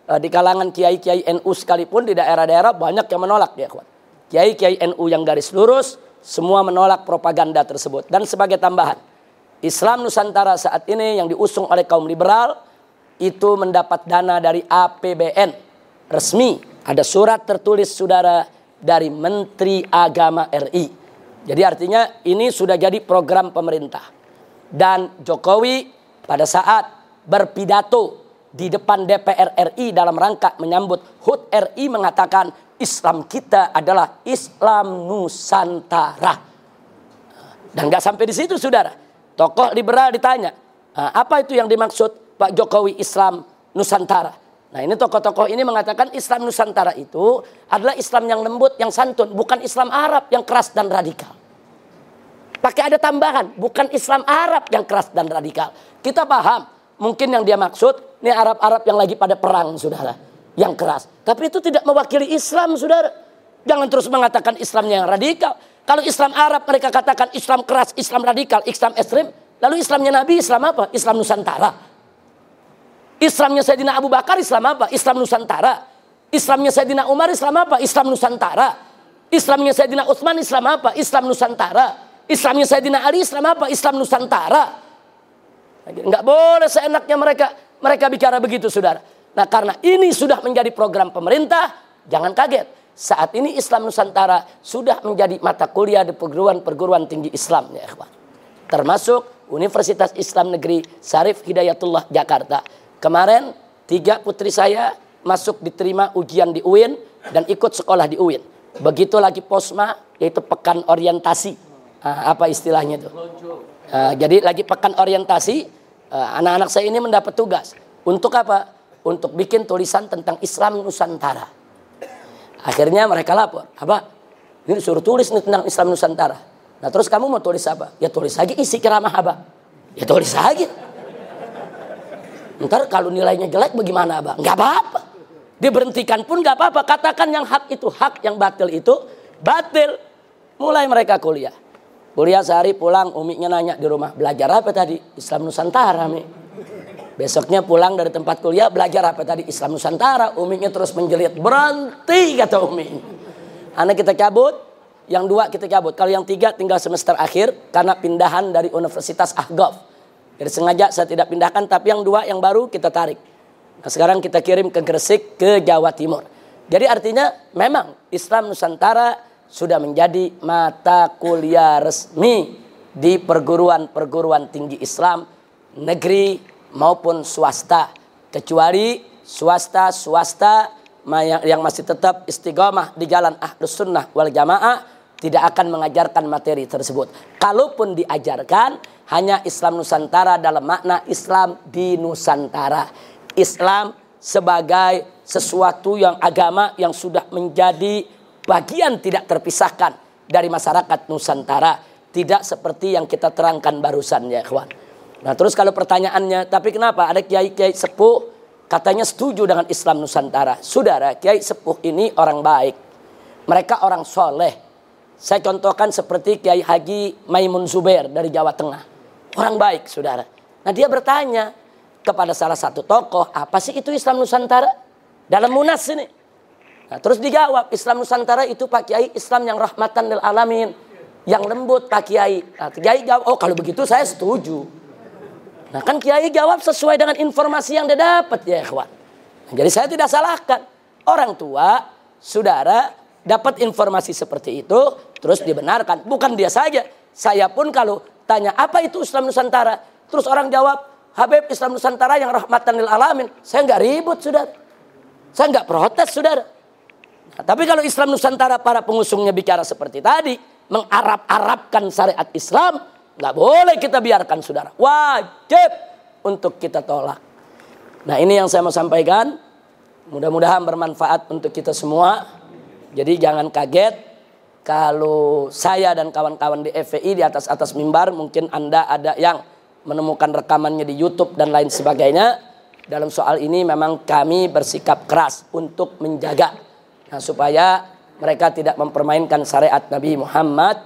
uh, di kalangan kiai-kiai NU sekalipun di daerah-daerah banyak yang menolak ya ikhwan. Kiai-kiai NU yang garis lurus semua menolak propaganda tersebut. Dan sebagai tambahan, Islam Nusantara saat ini yang diusung oleh kaum liberal itu mendapat dana dari APBN resmi. Ada surat tertulis saudara dari Menteri Agama RI. Jadi artinya ini sudah jadi program pemerintah. Dan Jokowi pada saat berpidato di depan DPR RI dalam rangka menyambut HUT RI mengatakan Islam kita adalah Islam Nusantara. Dan nggak sampai di situ saudara. Tokoh liberal ditanya, apa itu yang dimaksud Pak Jokowi Islam Nusantara? Nah ini tokoh-tokoh ini mengatakan Islam Nusantara itu adalah Islam yang lembut, yang santun. Bukan Islam Arab yang keras dan radikal. Pakai ada tambahan, bukan Islam Arab yang keras dan radikal. Kita paham, mungkin yang dia maksud, ini Arab-Arab yang lagi pada perang, saudara. Yang keras. Tapi itu tidak mewakili Islam, saudara. Jangan terus mengatakan Islamnya yang radikal. Kalau Islam Arab mereka katakan Islam keras, Islam radikal, Islam ekstrim. Lalu Islamnya Nabi Islam apa? Islam Nusantara. Islamnya Sayyidina Abu Bakar Islam apa? Islam Nusantara. Islamnya Sayyidina Umar Islam apa? Islam Nusantara. Islamnya Sayyidina Utsman Islam apa? Islam Nusantara. Islamnya Sayyidina Ali Islam apa? Islam Nusantara. Enggak boleh seenaknya mereka mereka bicara begitu saudara. Nah karena ini sudah menjadi program pemerintah, jangan kaget. Saat ini Islam Nusantara sudah menjadi mata kuliah di perguruan-perguruan tinggi Islam ya ikhwan. Termasuk Universitas Islam Negeri Sarif Hidayatullah Jakarta. Kemarin tiga putri saya masuk diterima ujian di UIN dan ikut sekolah di UIN. Begitu lagi posma yaitu pekan orientasi uh, apa istilahnya itu. Uh, jadi lagi pekan orientasi, ah, anak-anak saya ini mendapat tugas untuk apa? Untuk bikin tulisan tentang Islam Nusantara. Akhirnya mereka lapor, apa? Ini suruh tulis nih tentang Islam Nusantara. Nah terus kamu mau tulis apa? Ya tulis lagi isi keramah apa? Ya tulis lagi. Ntar kalau nilainya jelek bagaimana abah? Enggak apa-apa. Diberhentikan pun enggak apa-apa. Katakan yang hak itu hak, yang batil itu batil. Mulai mereka kuliah. Kuliah sehari pulang, umiknya nanya di rumah, belajar apa tadi? Islam Nusantara, Mi. Besoknya pulang dari tempat kuliah, belajar apa tadi? Islam Nusantara. Umiknya terus menjelit, berhenti kata Umi. Anak kita cabut, yang dua kita cabut. Kalau yang tiga tinggal semester akhir karena pindahan dari Universitas Ahgaf. Jadi sengaja saya tidak pindahkan, tapi yang dua yang baru kita tarik. Nah, sekarang kita kirim ke Gresik, ke Jawa Timur. Jadi artinya memang Islam Nusantara sudah menjadi mata kuliah resmi di perguruan-perguruan tinggi Islam negeri maupun swasta kecuali swasta-swasta yang masih tetap istiqomah di jalan ahlus sunnah wal jamaah tidak akan mengajarkan materi tersebut. Kalaupun diajarkan hanya Islam Nusantara dalam makna Islam di Nusantara. Islam sebagai sesuatu yang agama yang sudah menjadi bagian tidak terpisahkan dari masyarakat Nusantara. Tidak seperti yang kita terangkan barusan ya kawan. Nah terus kalau pertanyaannya, tapi kenapa ada kiai-kiai sepuh katanya setuju dengan Islam Nusantara. Saudara, kiai sepuh ini orang baik. Mereka orang soleh. Saya contohkan seperti Kiai Haji Maimun Zubair dari Jawa Tengah. Orang baik, saudara. Nah dia bertanya kepada salah satu tokoh, apa sih itu Islam Nusantara? Dalam munas ini. Nah, terus dijawab Islam Nusantara itu Pak Kiai Islam yang rahmatan lil alamin, yang lembut Pak Kiai. Nah, Kiai jawab, oh kalau begitu saya setuju. Nah kan Kiai jawab sesuai dengan informasi yang dia dapat ya ikhwan. Nah, jadi saya tidak salahkan. Orang tua, saudara dapat informasi seperti itu, terus dibenarkan. Bukan dia saja. Saya pun kalau tanya apa itu Islam Nusantara, terus orang jawab Habib Islam Nusantara yang rahmatan lil alamin. Saya nggak ribut, saudara. Saya nggak protes, saudara. Nah, tapi kalau Islam Nusantara para pengusungnya bicara seperti tadi, mengarab-arabkan syariat Islam, nggak boleh kita biarkan saudara. Wajib untuk kita tolak. Nah ini yang saya mau sampaikan. Mudah-mudahan bermanfaat untuk kita semua. Jadi jangan kaget kalau saya dan kawan-kawan di FPI di atas-atas mimbar mungkin Anda ada yang menemukan rekamannya di YouTube dan lain sebagainya. Dalam soal ini memang kami bersikap keras untuk menjaga Nah, supaya mereka tidak mempermainkan syariat Nabi Muhammad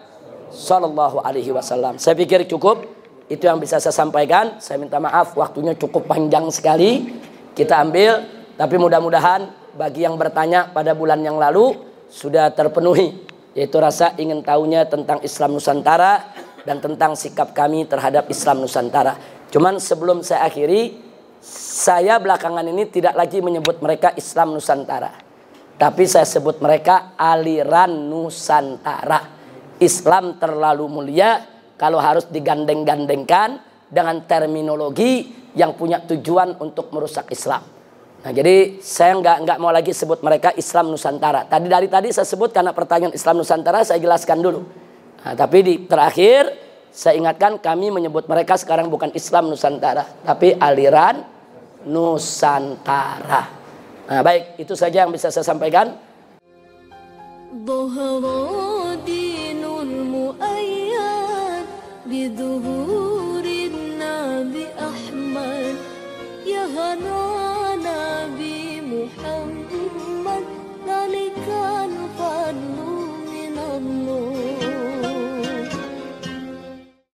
Sallallahu Alaihi Wasallam. Saya pikir cukup itu yang bisa saya sampaikan. Saya minta maaf waktunya cukup panjang sekali kita ambil, tapi mudah-mudahan bagi yang bertanya pada bulan yang lalu sudah terpenuhi, yaitu rasa ingin tahunya tentang Islam Nusantara dan tentang sikap kami terhadap Islam Nusantara. Cuman sebelum saya akhiri, saya belakangan ini tidak lagi menyebut mereka Islam Nusantara. Tapi saya sebut mereka aliran Nusantara. Islam terlalu mulia kalau harus digandeng-gandengkan dengan terminologi yang punya tujuan untuk merusak Islam. Nah, jadi saya nggak nggak mau lagi sebut mereka Islam Nusantara. Tadi dari tadi saya sebut karena pertanyaan Islam Nusantara saya jelaskan dulu. Nah, tapi di terakhir saya ingatkan kami menyebut mereka sekarang bukan Islam Nusantara, tapi aliran Nusantara. Nah, baik, itu saja yang bisa saya sampaikan. أيام بظهور النبي أحمد يا هنا نبي محمد ذلك الفضل من الله